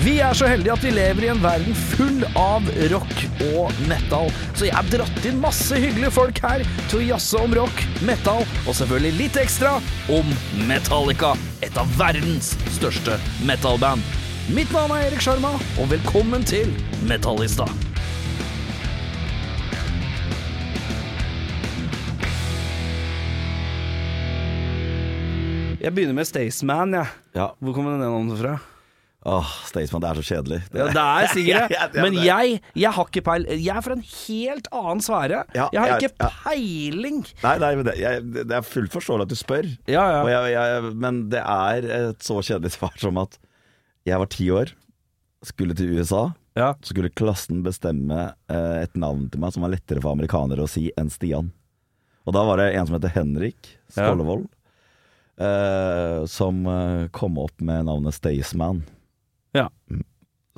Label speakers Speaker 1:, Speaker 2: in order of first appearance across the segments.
Speaker 1: Vi er så heldige at vi lever i en verden full av rock og metal. Så jeg har dratt inn masse hyggelige folk her til å jazze om rock, metal og selvfølgelig litt ekstra om Metallica. Et av verdens største metalband. Mitt navn er Erik Sjarma, og velkommen til Metallista. Jeg begynner med Staysman, jeg.
Speaker 2: Ja.
Speaker 1: Hvor kommer den navnet fra?
Speaker 2: Åh, Staysman, det er så kjedelig.
Speaker 1: Ja, det er sikkert det.
Speaker 2: Ja, ja,
Speaker 1: Men jeg, jeg har ikke peil. Jeg er fra en helt annen sfære.
Speaker 2: Ja,
Speaker 1: jeg har
Speaker 2: jeg-
Speaker 1: ikke peiling.
Speaker 2: Nei, nei, men det, jeg, det er fullt forståelig at du spør.
Speaker 1: Ja, ja.
Speaker 2: Og jeg, men det er et så kjedelig svar som at jeg var ti år, skulle til USA.
Speaker 1: Ja.
Speaker 2: Så skulle klassen bestemme eh, et navn til meg som var lettere for amerikanere å si enn Stian. Og da var det en som heter Henrik Skollevold, eh, som eh, kom opp med navnet Staysman.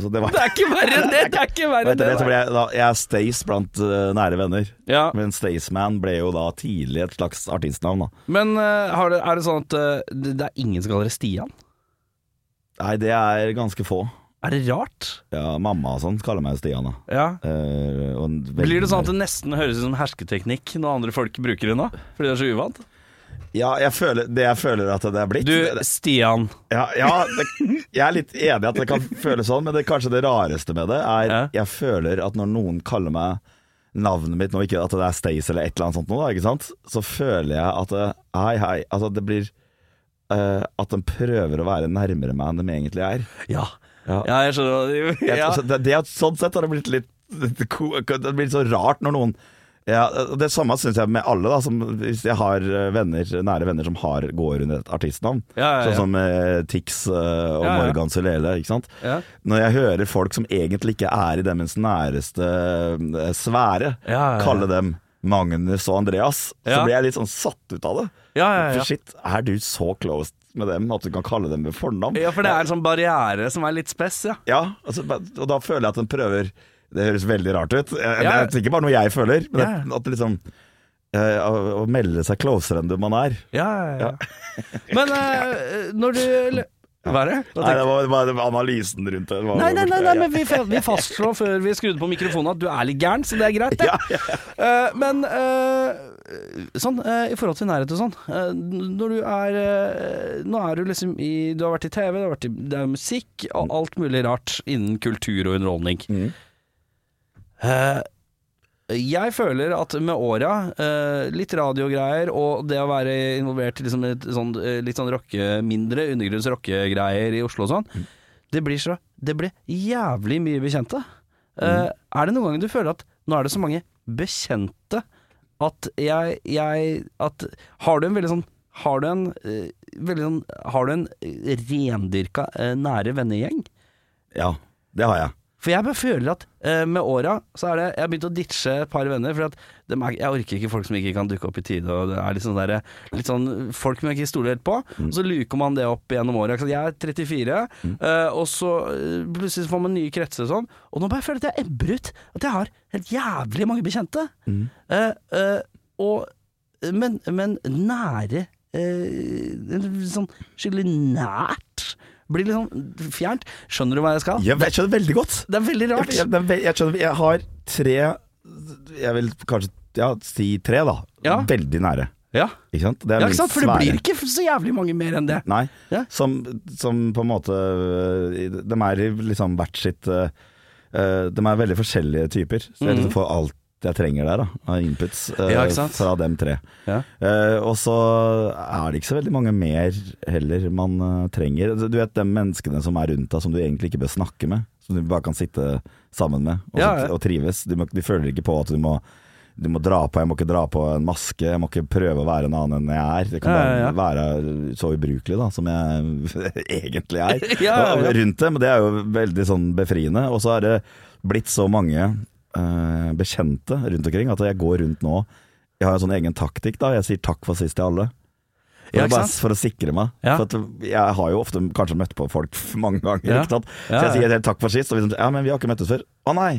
Speaker 2: Det var
Speaker 1: Det er ikke verre enn det! Det er ikke verre enn det.
Speaker 2: det jeg, da, jeg er Stace blant uh, nære venner.
Speaker 1: Ja.
Speaker 2: Men Staceman ble jo da tidlig et slags artistnavn, da.
Speaker 1: Men uh, har det, er det sånn at uh, det, er ingen som kaller det Stian?
Speaker 2: Nei, det er ganske få.
Speaker 1: Er det rart?
Speaker 2: Ja, mamma og sånn kaller meg Stian, da.
Speaker 1: Ja. Blir det sånn at det nesten høres ut som hersketeknikk når andre folk bruker det nå? Fordi det er så uvant?
Speaker 2: Ja, jeg føler, det jeg føler at det er blitt
Speaker 1: Du, Stian.
Speaker 2: Ja, ja det, jeg er litt enig i at det kan føles sånn, men det kanskje det rareste med det er
Speaker 1: Ja.
Speaker 2: Jeg føler at når noen kaller meg navnet mitt nå, ikke at det er Stace eller et eller annet sånt nå, da, ikke sant, så føler jeg at det, Hei, hei. Altså, det blir uh, At de prøver å være nærmere meg enn de egentlig er.
Speaker 1: Ja.
Speaker 2: Ja.
Speaker 1: Ja, jeg skjønner.
Speaker 2: Jeg,
Speaker 1: Ja.
Speaker 2: altså, det, det, er- sånn sett har det blitt litt Det blir så rart når noen ja, Det samme syns jeg med alle. da som, Hvis jeg har eh, venner, nære venner som har, går under et artistnavn,
Speaker 1: Ja, ja,
Speaker 2: sånn som eh, Tix eh, og. Morgan Sulele.
Speaker 1: Ja.
Speaker 2: Når jeg hører folk som egentlig ikke er i deres næreste eh, sfære, kalle dem Magnus og Andreas, så blir jeg litt sånn satt ut av det.
Speaker 1: Ja, ja, ja.
Speaker 2: For shit, er du så close med dem at du kan kalle dem med fornavn?
Speaker 1: ja, for det er en sånn barriere som er litt spess, ja.
Speaker 2: Ja, altså, og da føler jeg at den prøver Det høres veldig rart ut. Jeg- Det er ikke bare noe jeg føler, men
Speaker 1: Ja.
Speaker 2: at, at det liksom eh, å, melde seg closere enn du man er.
Speaker 1: Ja, ja, ja. Men uh, når du Hva er det?
Speaker 2: Nei, det var, det var analysen rundt det. det.
Speaker 1: Nei, nei, nei, nei men vi, vi fastslo før vi skrudde på mikrofonen at du er litt gæren, så det er greit. det.
Speaker 2: Ja,
Speaker 1: Eh, men uh, sånn, eh, i forhold til nærhet og sånn eh, Når du er eh, Nå er du liksom i Du har vært i TV, du i, det er musikk og alt mulig rart innen kultur og underholdning.
Speaker 2: Mm.
Speaker 1: Eh, jeg føler at med åra, eh, litt radiogreier og det å være involvert i liksom litt sånn, eh, litt sånn rocke, mindre undergrunns rockegreier i Oslo og sånn, det blir så Det blir jævlig mye bekjente. Mm. Er det noen ganger du føler at nå er det så mange bekjente at jeg, jeg at, Har du en veldig sånn Har du en veldig sånn Har du en rendyrka nære vennegjeng?
Speaker 2: ja, det har jeg.
Speaker 1: For jeg bare føler at eh, med åra så er det Jeg har begynt å ditche et par venner. For er, jeg orker ikke folk som ikke kan dukke opp i tide. Og det er litt sånn, der, litt sånn folk man ikke stoler helt på. Og så luker man det opp gjennom åra. Jeg er 34, eh, og så eh, plutselig får man nye kretser og sånn. Og nå bare føler jeg at jeg ebber ut. At jeg har helt jævlig mange bekjente. Eh, eh, og, men, men nære eh, Sånn skikkelig nært. Blir litt sånn fjernt. Skjønner du hva jeg skal?
Speaker 2: Jeg, jeg skjønner veldig godt.
Speaker 1: Det er veldig rart.
Speaker 2: Jeg, jeg, jeg skjønner, jeg har tre Jeg vil kanskje ja, si tre, da.
Speaker 1: Ja.
Speaker 2: Veldig nære.
Speaker 1: Ja,
Speaker 2: Ikke sant? Det
Speaker 1: ja ikke sant? For det blir ikke så jævlig mange mer enn det.
Speaker 2: Nei.
Speaker 1: Ja.
Speaker 2: Som, som på en måte øh, De er i liksom hvert sitt øh, De er veldig forskjellige typer. Så jeg liksom får alt jeg trenger der, da, av inputs
Speaker 1: Mhm. Ja,
Speaker 2: fra dem tre.
Speaker 1: Ja.
Speaker 2: Uh, og så er det ikke så veldig mange mer heller man uh, trenger. Du vet de menneskene som er rundt deg som du egentlig ikke bør snakke med. Som du bare kan sitte sammen med og,
Speaker 1: Ja,
Speaker 2: og trives. De, du føler ikke på at du må du må dra på, jeg må ikke dra på en maske, jeg må ikke prøve å være en annen enn jeg er. Jeg kan bare være så ubrukelig da, som jeg egentlig er rundt dem. Men det er jo veldig sånn befriende. Og så er det blitt så mange eh, bekjente rundt omkring at jeg går rundt nå Jeg har en sånn egen taktikk, da. Jeg sier takk for sist til alle.
Speaker 1: Ja,
Speaker 2: bare, for å sikre meg.
Speaker 1: Ja.
Speaker 2: For at jeg har jo ofte kanskje møtt på folk mange ganger.
Speaker 1: Ja.
Speaker 2: Så jeg sier helt takk for sist, og sånn Ja, men vi har ikke møttes før. Å nei!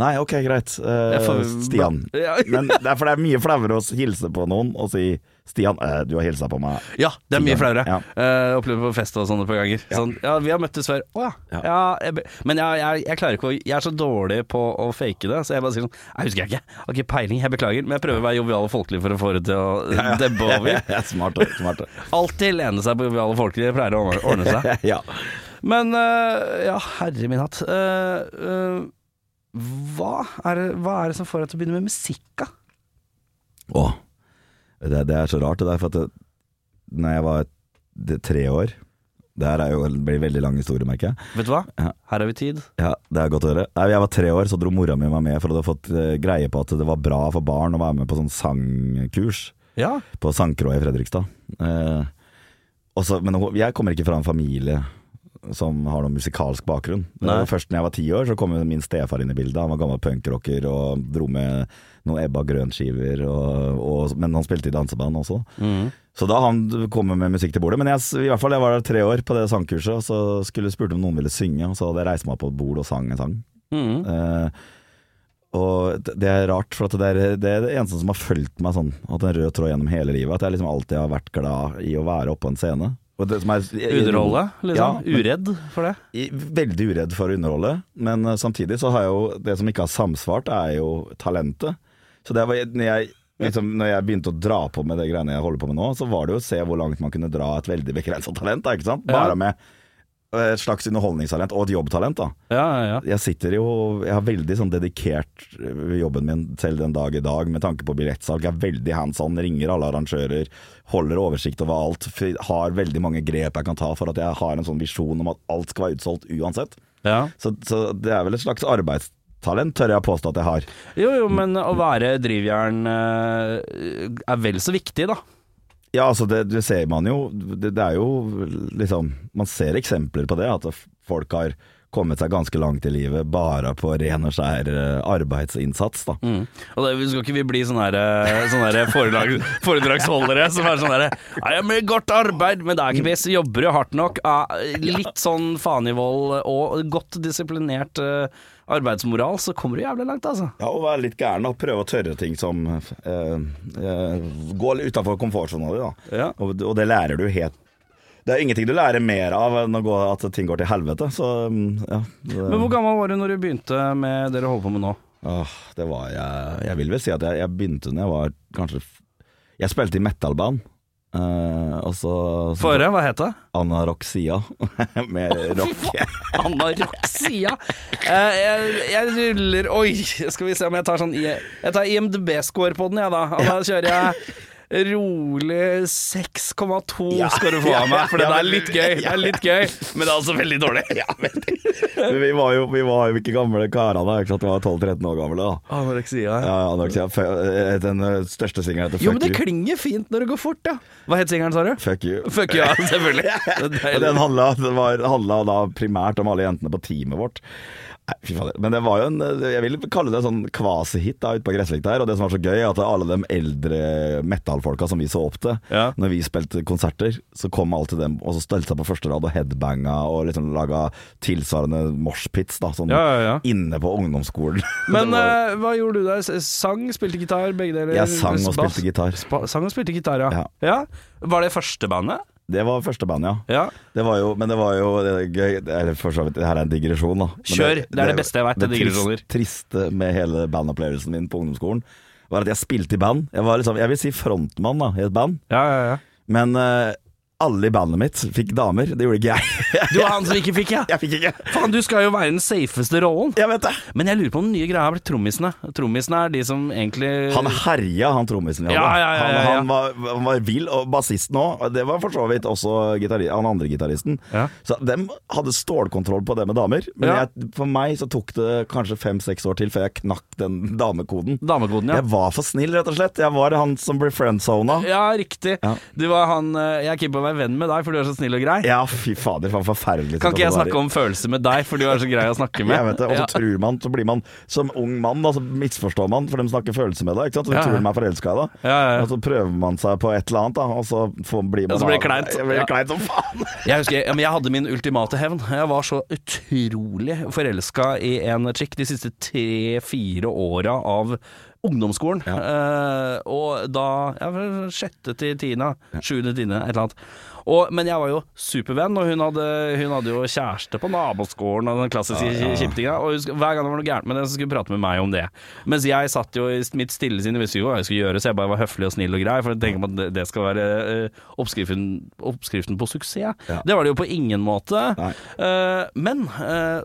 Speaker 2: Nei, ok, greit.
Speaker 1: Uh,
Speaker 2: Stian. Men det er, for det er mye flauere å hilse på noen og si Stian, eh, du har hilsa på meg.
Speaker 1: Ja, det er mye flauere.
Speaker 2: Ja.
Speaker 1: Uh, opplevd på fest og sånne på ganger. Sånn, ja, vi har møttes før. Å ja.
Speaker 2: Ja.
Speaker 1: ja jeg, men jeg, jeg, jeg klarer ikke å Jeg er så dårlig på å fake det, så jeg bare sier sånn Jeg husker jeg ikke. Har ikke peiling, jeg beklager. Men jeg prøver å være jovial og folkelig for å få det til å debbe over.
Speaker 2: Ja, smart, smart.
Speaker 1: Alltid lene seg på jovial og folkelig, det pleier å ordne- seg.
Speaker 2: ja.
Speaker 1: Men uh, ja, herre min hatt. Uh, eh, hva, er det, hva er det som får deg til å begynne med musikk, da?
Speaker 2: Åh, det, det er så rart det der, for at det, når jeg var det, tre år Det her er jo, en veldig lang historie, merker jeg.
Speaker 1: Vet du hva?
Speaker 2: Ja.
Speaker 1: Her har vi tid.
Speaker 2: Ja, det er godt å høre. Nei, jeg var tre år, så dro mora mi meg med for å ha fått eh, greie på at det var bra for barn å være med på sånn sangkurs
Speaker 1: Ja.
Speaker 2: på Sangkroa i Fredrikstad. Eh, også, men jeg kommer ikke fra en familie som har noen musikalsk bakgrunn.
Speaker 1: Nei.
Speaker 2: Først når jeg var ti år, så kom min stefar inn i bildet. Han var gammel punkrocker og dro med noen Ebba Grønskiver, og, og, men han spilte i danseband også.
Speaker 1: Mm.
Speaker 2: Så da han kom med musikk til bordet. Men jeg, i hvert fall, jeg var der tre år på det sangkurset, og så skulle spurte om noen ville synge, og så hadde jeg reist meg opp på et bord og sang en sang.
Speaker 1: Mm.
Speaker 2: Eh, og det- er rart, for at det, er, det er det eneste som har fulgt meg sånn, hatt en rød tråd gjennom hele livet. At jeg liksom alltid har vært glad i å være oppe på en scene. Er,
Speaker 1: Underholde, liksom.
Speaker 2: Ja,
Speaker 1: Uredd for det.
Speaker 2: Veldig uredd for å underholde, men eh, samtidig så har jeg jo Det som ikke har samsvart, er jo talentet. Så det var når jeg Liksom, når jeg begynte å dra på med det greiene jeg holder på med nå, så var det jo å se hvor langt man kunne dra et veldig begrensa talent. Ikke sant? Bare med et slags underholdningstalent og et jobbtalent. da
Speaker 1: Ja, ja, ja.
Speaker 2: jeg sitter jo Jeg har veldig sånn dedikert jobben min selv den dag i dag med tanke på billettsalg. Jeg er veldig hands on, ringer alle arrangører, holder oversikt over alt. Har veldig mange grep jeg kan ta for at jeg har en sånn visjon om at alt skal være utsolgt uansett.
Speaker 1: ja.
Speaker 2: Så, så det er vel et slags arbeidstalent, tør jeg påstå at jeg har.
Speaker 1: Jo, jo, men å være drivjern eh, er vel så viktig, da.
Speaker 2: Ja, altså det, det ser man jo. Det, det er jo liksom Man ser eksempler på det, at folk har kommet seg ganske langt i livet bare på ren og skjær eh, arbeidsinnsats, da.
Speaker 1: Mm. Og det, skal ikke vi bli sånne, her, eh, sånne her foredrag, foredragsholdere som er sånn herre «Ja, men godt arbeid, men det er ikke best. Jobber jo hardt nok? Litt sånn faen og godt disiplinert eh, arbeidsmoral, så kommer du jævlig langt, altså.
Speaker 2: Ja, og være litt gæren og prøve å tørre ting som eh, eh, går utafor komfortsona di, da.
Speaker 1: Ja.
Speaker 2: Og, og det lærer du helt Det er ingenting du lærer mer av enn gå, at ting går til helvete, så mm, ja. Det,
Speaker 1: Men hvor gammel var du når du begynte med det du holder på med nå?
Speaker 2: åh, det var jeg Jeg vil vel si at jeg, jeg begynte når jeg var kanskje Jeg spilte i metalband. Eh, og så,
Speaker 1: høre, hva het det?
Speaker 2: Anaroksia. med rock.
Speaker 1: Anoraksia. Uh, jeg, jeg ruller Oi, skal vi se om jeg tar sånn I- Jeg tar IMDb-score på den, jeg, da. Og da kjører jeg rolig 6,2
Speaker 2: Ja.
Speaker 1: skal du få av meg, for det er litt gøy. Det er litt gøy, men det er altså veldig dårlig.
Speaker 2: Men vi var jo vi var jo ikke gamle karene, ikke sant? vi var 12-13 år gamle da.
Speaker 1: Anoreksia.
Speaker 2: Ja, Anoraksia. F- eh, Den eh, største singelen heter Fuck You.
Speaker 1: Jo, men det
Speaker 2: You.
Speaker 1: klinger fint når det går fort, ja. Hva het singelen, sa du?
Speaker 2: Fuck You.
Speaker 1: Fuck ja, selvfølgelig.
Speaker 2: Den handla, den var, handla da primært om alle jentene på teamet vårt. Fy fader. Men det var jo en Jeg vil kalle det en sånn kvasihit ute på gresslekta her. Og det som var så gøy, er at alle de eldre metal-folka som vi så opp til,
Speaker 1: Ja.
Speaker 2: når vi spilte konserter, så kom alltid dem og så stelte seg på første rad og headbanga og liksom laga tilsvarende moshpits, da, sånn
Speaker 1: Ja, ja,
Speaker 2: inne på ungdomsskolen.
Speaker 1: Men
Speaker 2: var-
Speaker 1: eh, hva gjorde du der? Sang, spilte gitar, begge deler?
Speaker 2: Jeg sang og spilte gitar.
Speaker 1: Sang og spilte gitar, ja. Var det første bandet?
Speaker 2: Det var første band, ja.
Speaker 1: Ja.
Speaker 2: Det var jo, men det var jo det er gøy Eller for så vidt, det her er en digresjon, da. Men
Speaker 1: Kjør, det er det beste jeg vet, det er
Speaker 2: trist-
Speaker 1: digresjoner.
Speaker 2: triste med hele bandopplevelsen min på ungdomsskolen, var at jeg spilte i band. Jeg var liksom, jeg vil si frontmann da, i et band.
Speaker 1: Ja, ja, ja.
Speaker 2: Men eh, alle i bandet mitt fikk damer. Det gjorde ikke jeg.
Speaker 1: Du var han som ikke fikk, ja?
Speaker 2: jeg fikk ikke.
Speaker 1: Faen, du skal jo være den safeste rollen.
Speaker 2: Jeg vet det.
Speaker 1: Men jeg lurer på om den nye greia har blitt trommisene. Trommisene er de som egentlig
Speaker 2: Han herja, han trommisen vi hadde.
Speaker 1: Ja, ja, ja.
Speaker 2: Han, han, var, han var vill, og bassisten òg. Det var for så vidt også han andre gitaristen. Så dem hadde stålkontroll på det med damer. Men jeg, for meg så tok det kanskje fem-seks år til før jeg knakk den damekoden.
Speaker 1: Damekoden, ja.
Speaker 2: Jeg var for snill, rett og slett. Jeg var han som ble friendzona.
Speaker 1: Ja, riktig. Du var han eh, Jeg er keen på å være være venn med deg, for du er så snill og grei.
Speaker 2: Ja, fy fader, for forferdelig
Speaker 1: Kan ikke jeg snakke om følelser med deg, for du er så grei å snakke med?
Speaker 2: Jeg vet det, Og så
Speaker 1: Ja.
Speaker 2: tror man, så blir man som ung mann, da, så misforstår man, for de snakker følelser med deg. Ikke sant? Så
Speaker 1: Ja,
Speaker 2: tror de er forelska i deg.
Speaker 1: Ja, ja, ja.
Speaker 2: Og så prøver man seg på et eller annet, da, og så får, blir man
Speaker 1: Og så blir det kleint.
Speaker 2: Det blir kleint som faen.
Speaker 1: Jeg husker, men jeg hadde min ultimate hevn. Jeg var så utrolig forelska i en chick de siste tre-fire åra av ungdomsskolen. Eh, og da ja, sjette til tiende, sjuende tiende, et eller annet. Og, men jeg var jo supervenn, og hun hadde, hun hadde jo kjæreste på naboskolen og den klassiske ja, kjiptinga. Og husk, hver gang det var noe gærent med det, så skulle hun prate med meg om det. Mens jeg satt jo i mitt stille sinn og visste jo hva jeg skulle gjøre, så jeg bare var høflig og snill og grei, for jeg tenker på at det- det skal være uh, oppskriften, oppskriften på suksess. Det var det jo på ingen måte. Eh, men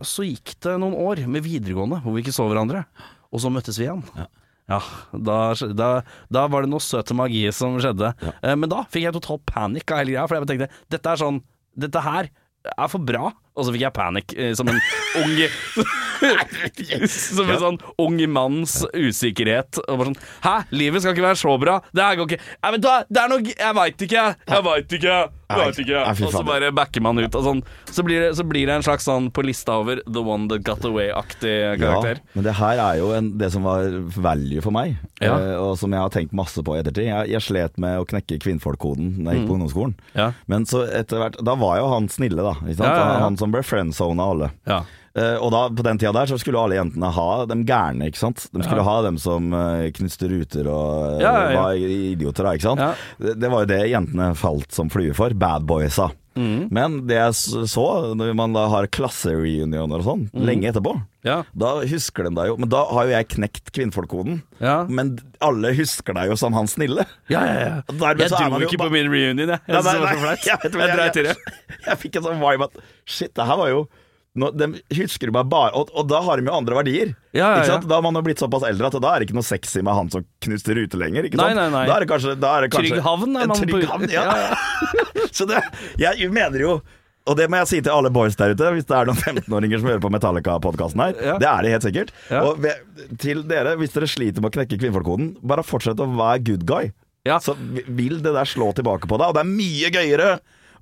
Speaker 1: så gikk det noen år med videregående hvor vi ikke så hverandre, og så møttes vi igjen. Ja, da, da, da var det noe søt magi som skjedde. Eh, men da fikk jeg total panikk av hele greia, for jeg tenkte dette er sånn Dette her er for bra. Og så fikk jeg panikk eh, som en ung Som en sånn ung manns usikkerhet. Og bare sånn Hæ, livet skal ikke være så bra. Det her går ikke Nei, vet du hva, det er noe Jeg veit ikke. Jeg veit ikke. Jeg vet ikke. Og så bare backer man ut og sånn. Så blir det, så blir det en slags sånn på lista over The One That Got Away-aktig karakter.
Speaker 2: Ja, men det her er jo en, det som var value for meg,
Speaker 1: Ja.
Speaker 2: eh, og som jeg har tenkt masse på i ettertid. Jeg, jeg slet med å knekke kvinnfolkkoden da jeg gikk på ungdomsskolen.
Speaker 1: Mm. Ja.
Speaker 2: Men så etter hvert Da var jo han snille, da. Ikke sant? Han som ble friendzona alle.
Speaker 1: Ja.
Speaker 2: Eh, og da, på den tida der så skulle alle jentene ha de gærne, ikke sant. De skulle ha dem som uh, knuste ruter og eh,
Speaker 1: Ja, ja, ja.
Speaker 2: var idioter, da, ikke sant.
Speaker 1: Ja.
Speaker 2: Det, var jo det jentene falt som flue for. Bad boysa.
Speaker 1: Mm.
Speaker 2: Men det jeg så, når man da har klassereunioner og sånn,
Speaker 1: Mm.
Speaker 2: lenge etterpå,
Speaker 1: Ja.
Speaker 2: da husker de deg jo Men da har jo jeg knekt kvinnfolkkoden.
Speaker 1: Ja.
Speaker 2: Men alle husker deg jo som han snille.
Speaker 1: Ja, ja, ja.
Speaker 2: Dermed
Speaker 1: Jeg dro ikke på min reunion, jeg. Jeg
Speaker 2: jeg, jeg, jeg,
Speaker 1: jeg Jeg i det.
Speaker 2: Jeg, jeg fikk en sånn vibe at shit, det her var jo nå, De husker bare, bare og, og da har de jo andre verdier.
Speaker 1: Ja, ja, ja.
Speaker 2: Da har man jo blitt såpass eldre at da er det ikke noe sexy med han som knuste ruter lenger.
Speaker 1: Nei,
Speaker 2: sant?
Speaker 1: nei, nei.
Speaker 2: Da er det kanskje, er det kanskje
Speaker 1: Trygg havn er man
Speaker 2: trygg på- havn, ja.
Speaker 1: Ja,
Speaker 2: Så det, jeg mener jo og det må jeg si til alle boys der ute, hvis det er noen 15-åringer som hører på Metallica-podkasten her. Det er det helt sikkert. Og ved, til dere, hvis dere sliter med å knekke kvinnfolkkoden, bare fortsett å være good guy. Så vil det der slå tilbake på deg. Og det er mye gøyere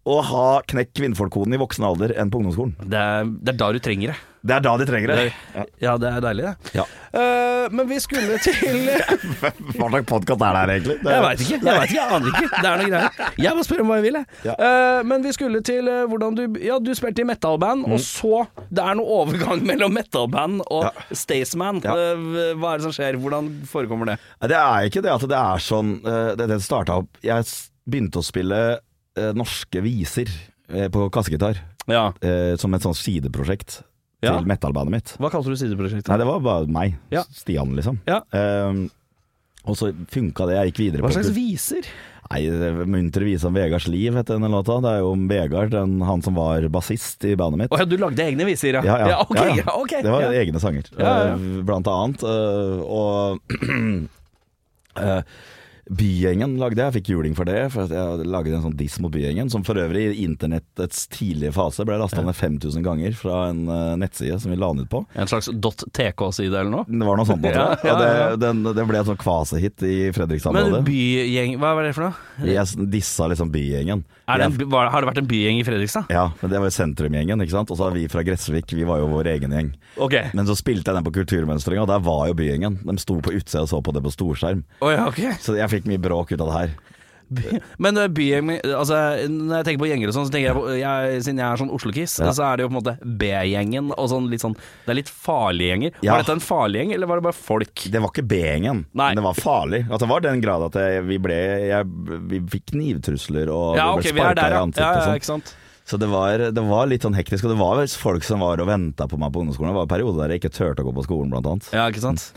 Speaker 2: å ha knekk kvinnfolkkoden i voksen alder enn på ungdomsskolen.
Speaker 1: Det er, det er da du trenger det.
Speaker 2: Det er da de trenger det.
Speaker 1: Det- Ja, det er deilig, det.
Speaker 2: Ja.
Speaker 1: Uh, men vi skulle til
Speaker 2: Hva slags podkast er det her, egentlig? Det-
Speaker 1: Jeg veit ikke, jeg vet ikke, jeg aner ikke. Det er noe greier. Jeg bare spør om hva jeg vil, jeg.
Speaker 2: Ja.
Speaker 1: Uh, men vi skulle til uh, hvordan du Ja, du spilte i metalband, og så Det er noe overgang mellom metalband og
Speaker 2: Ja.
Speaker 1: Staysman. Hva er det som skjer? Hvordan forekommer det?
Speaker 2: Det er ikke det at det er sånn Det, det starta opp Jeg begynte å spille norske viser eh, på kassegitar
Speaker 1: Ja.
Speaker 2: eh, som et sånt sideprosjekt
Speaker 1: Ja.
Speaker 2: til metalbandet mitt.
Speaker 1: Hva kalte du sideprosjektet?
Speaker 2: Nei, det var bare meg.
Speaker 1: Ja.
Speaker 2: Stian, liksom.
Speaker 1: Ja.
Speaker 2: Eh, og så funka det. Jeg gikk videre
Speaker 1: Hva
Speaker 2: på
Speaker 1: slags viser?
Speaker 2: Nei, Muntre vise om Vegards liv, heter denne låta. Det er jo om Vegard, den, han som var bassist i bandet mitt.
Speaker 1: Å ja, du lagde egne viser, ja?
Speaker 2: Ja, ja. ja, ja.
Speaker 1: ja, okay.
Speaker 2: Det var
Speaker 1: ja.
Speaker 2: egne sanger,
Speaker 1: Ja, ja.
Speaker 2: eh, blant annet. eh, og eh, Bygjengen lagde jeg, jeg fikk juling for det. For jeg lagde en sånn diss mot Bygjengen, som for øvrig i internettets tidlige fase ble lasta ned 5000 ganger fra en eh, nettside som vi la den ut på.
Speaker 1: En slags .tk-side eller noe?
Speaker 2: Det var noe sånt,
Speaker 1: ja, Ja,
Speaker 2: ja, det, den, det ble en sånn kvasehit i
Speaker 1: Men
Speaker 2: Fredrikstad-området.
Speaker 1: bygjeng Hva var det for noe?
Speaker 2: Jeg dissa liksom Bygjengen.
Speaker 1: Det en, var, har det vært en bygjeng i Fredrikstad?
Speaker 2: Ja, men det var jo sentrumgjengen, ikke sant. Og så har vi fra Gressvik, vi var jo vår egen gjeng.
Speaker 1: Okay.
Speaker 2: Men så spilte jeg den på Kulturmønstringa, og der var jo bygjengen. De sto på utsida og så på det på storskjerm.
Speaker 1: Oh, ja, ok.
Speaker 2: Så jeg fikk mye bråk ut av det her.
Speaker 1: Men eh, bygjeng altså, Når jeg tenker på gjenger og sånn, så tenker jeg på jeg, Siden jeg er sånn Oslo-kiss,
Speaker 2: Ja.
Speaker 1: så er det jo på en måte B-gjengen og sånn litt sånn Det er litt farlige gjenger.
Speaker 2: Ja.
Speaker 1: Var dette en farlig gjeng, eller var det bare folk?
Speaker 2: Det var ikke B-gjengen, men det var farlig. At det var den grad at jeg, vi ble jeg, Vi fikk knivtrusler og
Speaker 1: Ja,
Speaker 2: vi
Speaker 1: ok,
Speaker 2: ble
Speaker 1: vi er
Speaker 2: sparka i ansiktet og sånn. Så det var, det var litt sånn hektisk. Og det var vel folk som var og venta på meg på ungdomsskolen. Det var en periode der jeg ikke turte å gå på skolen, blant annet.
Speaker 1: Ja, ikke sant?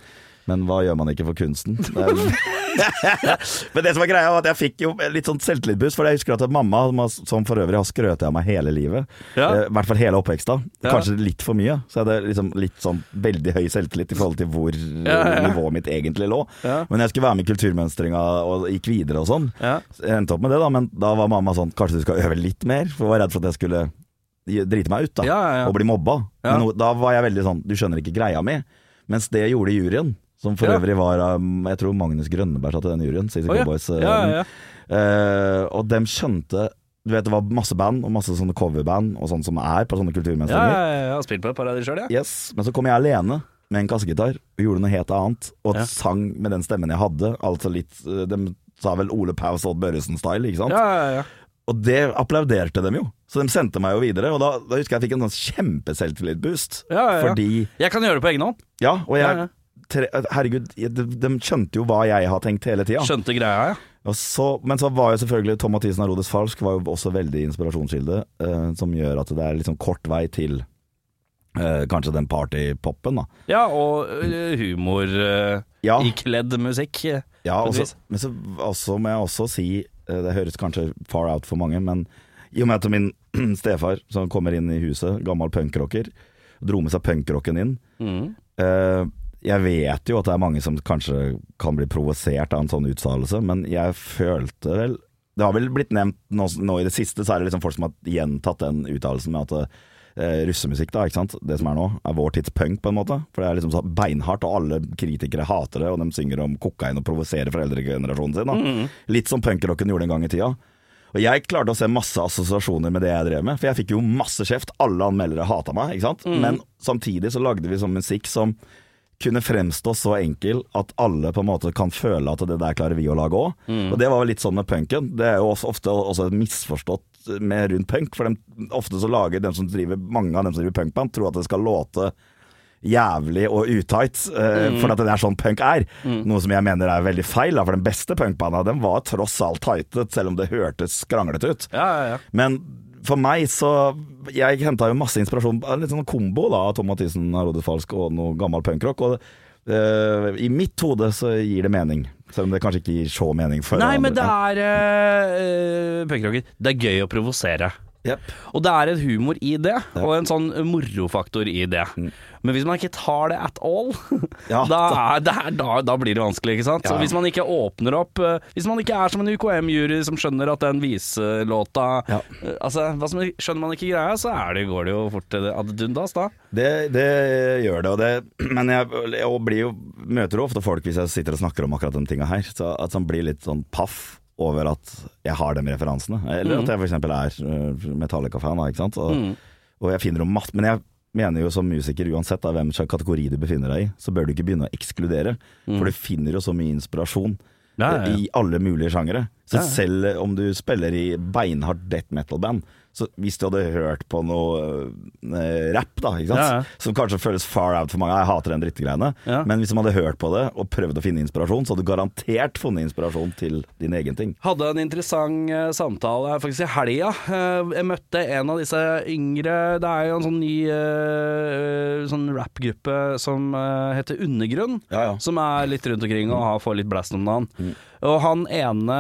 Speaker 2: Men hva gjør man ikke for kunsten? Men det som var greia, var at jeg fikk jo litt sånn selvtillitbuss, For jeg husker at mamma, som for øvrig har skrøtet av meg hele livet,
Speaker 1: Ja.
Speaker 2: eh, i hvert fall hele oppveksta, kanskje litt for mye, så jeg hadde liksom litt sånn veldig høy selvtillit i forhold til hvor
Speaker 1: Ja, ja,
Speaker 2: nivået mitt egentlig lå. Men jeg skulle være med i kulturmønstringa og gikk videre og sånn. Jeg endte opp med det, da, men da var mamma sånn Kanskje du skal øve litt mer? For jeg var redd for at jeg skulle drite meg ut da og bli mobba. Men da var jeg veldig sånn Du skjønner ikke greia mi. Mens det gjorde juryen, som for
Speaker 1: Ja.
Speaker 2: øvrig var Jeg tror Magnus Grønneberg satt i den juryen.
Speaker 1: CC.
Speaker 2: Cowboys. Oh,
Speaker 1: Ja, ja, ja.
Speaker 2: eh, og dem skjønte Du vet det var masse band, og masse sånne coverband og sånn som er på sånne
Speaker 1: Ja,
Speaker 2: ja,
Speaker 1: jeg, jeg har spilt på et par av de sjøl, ja.
Speaker 2: Yes, Men så kom jeg alene med en kassegitar og gjorde noe helt annet, og
Speaker 1: Ja.
Speaker 2: sang med den stemmen jeg hadde. Altså litt eh, De sa vel Ole Paus Odd Børresen-style, ikke sant?
Speaker 1: Ja, ja, ja.
Speaker 2: Og det applauderte dem jo, så de sendte meg jo videre. Og da, da husker jeg jeg fikk en sånn kjempeselvtillit-boost.
Speaker 1: Ja, ja, ja.
Speaker 2: Fordi
Speaker 1: Jeg kan gjøre det på egen hånd.
Speaker 2: Ja, og jeg
Speaker 1: Ja, ja.
Speaker 2: Tre, Herregud, de, de skjønte jo hva jeg har tenkt hele tida.
Speaker 1: Skjønte greia, ja.
Speaker 2: Så, men så var jo selvfølgelig Tom Mathisen av Rodes Falsk var jo også veldig inspirasjonskilde, eh, som gjør at det er liksom kort vei til eh, kanskje den partypopen, da.
Speaker 1: Ja, og øh, humor øh,
Speaker 2: Ja.
Speaker 1: ikledd musikk. øh,
Speaker 2: Ja, også, men så også må jeg også si, eh, det høres kanskje far out for mange, men i og med at min stefar som kommer inn i huset, gammel punkrocker, dro med seg punkrocken inn,
Speaker 1: Mm.
Speaker 2: Jeg vet jo at det er mange som kanskje kan bli provosert av en sånn uttalelse, men jeg følte vel Det har vel blitt nevnt nå, nå i det siste, så er det liksom folk som har gjentatt den uttalelsen med at eh, russemusikk, da, ikke sant, det som er nå, er vår tids punk, på en måte. For det er liksom så beinhardt, og alle kritikere hater det, og de synger om kokain og provoserer foreldregenerasjonen sin. Da. Litt som punkrocken gjorde en gang i tida. Og jeg klarte å se masse assosiasjoner med det jeg drev med, for jeg fikk jo masse kjeft. Alle anmeldere hata meg, ikke sant. Men samtidig så lagde vi sånn musikk som kunne fremstå så enkel at alle på en måte kan føle at det der klarer vi å lage òg. Og det var vel litt sånn med punken. Det er jo ofte også misforstått med rundt punk, for de, ofte så lager dem som driver, mange av dem som driver punkband, tror at det skal låte jævlig og utight, eh, for at det er sånn punk er. Noe som jeg mener er veldig feil, da, for den beste punkbanda den var tross alt tightet, selv om det hørtes skranglete ut.
Speaker 1: Ja, ja, ja.
Speaker 2: Men for meg så Jeg henta jo masse inspirasjon, litt sånn kombo da av Tom Mathisen, Herodes Falsk og noe gammel punkrock. Og uh, i mitt hode så gir det mening, selv om det kanskje ikke gir så mening for
Speaker 1: Nei, men det er uh, punkrocker. Det er gøy å provosere.
Speaker 2: Jep.
Speaker 1: Og det er en humor i det, og en sånn morofaktor i det. Men hvis man ikke tar det at all,
Speaker 2: Mm. Ja,
Speaker 1: da, er, er, da, da blir det vanskelig, ikke sant?
Speaker 2: Ja.
Speaker 1: Så hvis man ikke åpner opp øh, Hvis man ikke er som en UKM-jury som skjønner at den viselåta
Speaker 2: Ja.
Speaker 1: øh, Altså, skjønner man ikke greia, så er det, går det jo fort til ad dundas, da.
Speaker 2: Det, det gjør det, og det men jeg, jeg blir jo, møter jo ofte folk hvis jeg sitter og snakker om akkurat de tinga her, så at man blir litt sånn paff over at jeg har de referansene. Eller at jeg f.eks. er øh, Metallica-fan, ikke sant. Og, og jeg finner om masse Men jeg mener jo som musiker, uansett da, hvem kategori du befinner deg i, så bør du ikke begynne å ekskludere. For du finner jo så mye inspirasjon
Speaker 1: Ja, ja, ja.
Speaker 2: i alle mulige sjangere. Så selv om du spiller i beinhardt death metal-band, så hvis du hadde hørt på noe eh, rap, da?
Speaker 1: Ja, ja.
Speaker 2: som kanskje føles far out for mange, jeg hater den drittegreiene,
Speaker 1: Ja.
Speaker 2: men hvis man hadde hørt på det og prøvd å finne inspirasjon, så hadde du garantert funnet inspirasjon til din egen ting.
Speaker 1: Hadde en interessant uh, samtale her faktisk i helga. Uh, jeg møtte en av disse yngre Det er jo en sånn ny uh, sånn rappgruppe som eh, heter Undergrunn. Som er litt rundt omkring og har, får litt blast om dagen.
Speaker 2: Mm.
Speaker 1: Og han ene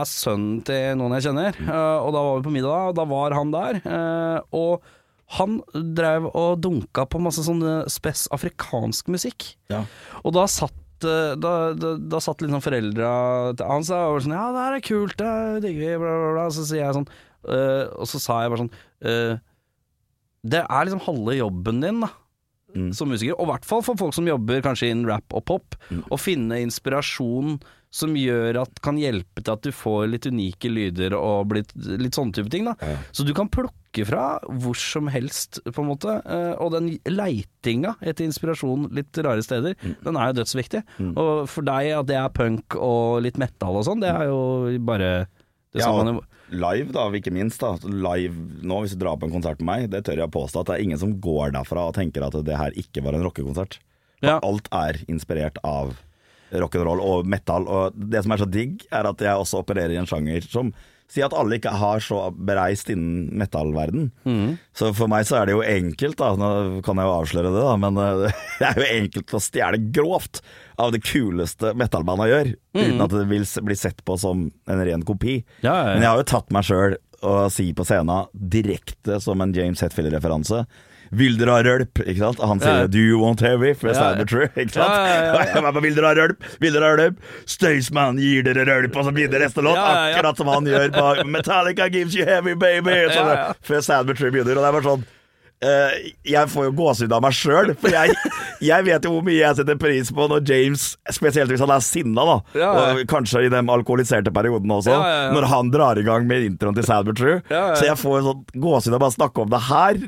Speaker 1: er sønnen til noen jeg kjenner,
Speaker 2: Mm.
Speaker 1: eh, og da var vi på middag, og da var han der. eh, og han drev og dunka på masse sånn spess spes afrikansk musikk.
Speaker 2: Ja.
Speaker 1: Og da satt eh, da, da, da satt liksom foreldra sa og var sånn Ja, det her er kult, det digger vi, bla, bla, bla. Så sier jeg sånn øh, Og så sa jeg bare sånn øh, Det er liksom halve jobben din, da.
Speaker 2: Mm.
Speaker 1: Som musiker, og i hvert fall for folk som jobber kanskje innen rap og pop, å finne inspirasjon som gjør at kan hjelpe til at du får litt unike lyder og blitt, litt sånne type ting. da
Speaker 2: Ja.
Speaker 1: Så du kan plukke fra hvor som helst, på en måte. eh, Og den leitinga etter inspirasjon litt rare steder,
Speaker 2: Mm.
Speaker 1: den er jo dødsviktig. Og for deg at det er punk og litt metal og sånn, det er jo bare det
Speaker 2: Ja,
Speaker 1: samme.
Speaker 2: og live, da, ikke minst. da Live nå, hvis du drar på en konsert med meg, det tør jeg påstå at det er ingen som går derfra og tenker at det her ikke var en rockekonsert.
Speaker 1: Ja.
Speaker 2: Alt er inspirert av rock'n'roll og metal. Og det som er så digg, er at jeg også opererer i en sjanger som sier at alle ikke har så bereist innen metallverden.
Speaker 1: Mm.
Speaker 2: Så for meg så er det jo enkelt, da. Nå kan jeg jo avsløre det, da, men eh, det er jo enkelt å stjele grovt av det kuleste metallbanda gjør, uten at det vil bli sett på som en ren kopi.
Speaker 1: Ja, ja, ja.
Speaker 2: Men jeg har jo tatt meg sjøl og si på scenen, direkte som en James Hetfield-referanse vil dere ha rølp? Ikke sant? Han sier
Speaker 1: Ja.
Speaker 2: 'Do you want heavy?'
Speaker 1: For
Speaker 2: jeg
Speaker 1: sa
Speaker 2: det True. Ikke sant?
Speaker 1: Ja, ja, ja,
Speaker 2: Vil dere ha rølp? Vil dere ha rølp? Staysman gir dere rølp, og så begynner neste låt. Akkurat som han gjør på 'Metallica gives you heavy, baby'. Så
Speaker 1: ja.
Speaker 2: Før Sad but True begynner. Og det bare sånn jeg får jo gåsehud av meg sjøl, for jeg, jeg vet jo hvor mye jeg setter pris på når James, spesielt hvis han er sinna, da,
Speaker 1: Ja, ja.
Speaker 2: og kanskje i de alkoholiserte periodene også,
Speaker 1: Ja,
Speaker 2: når han drar i gang med introen til Sad But True. Så jeg får sånn gåsehud av bare å snakke om det her.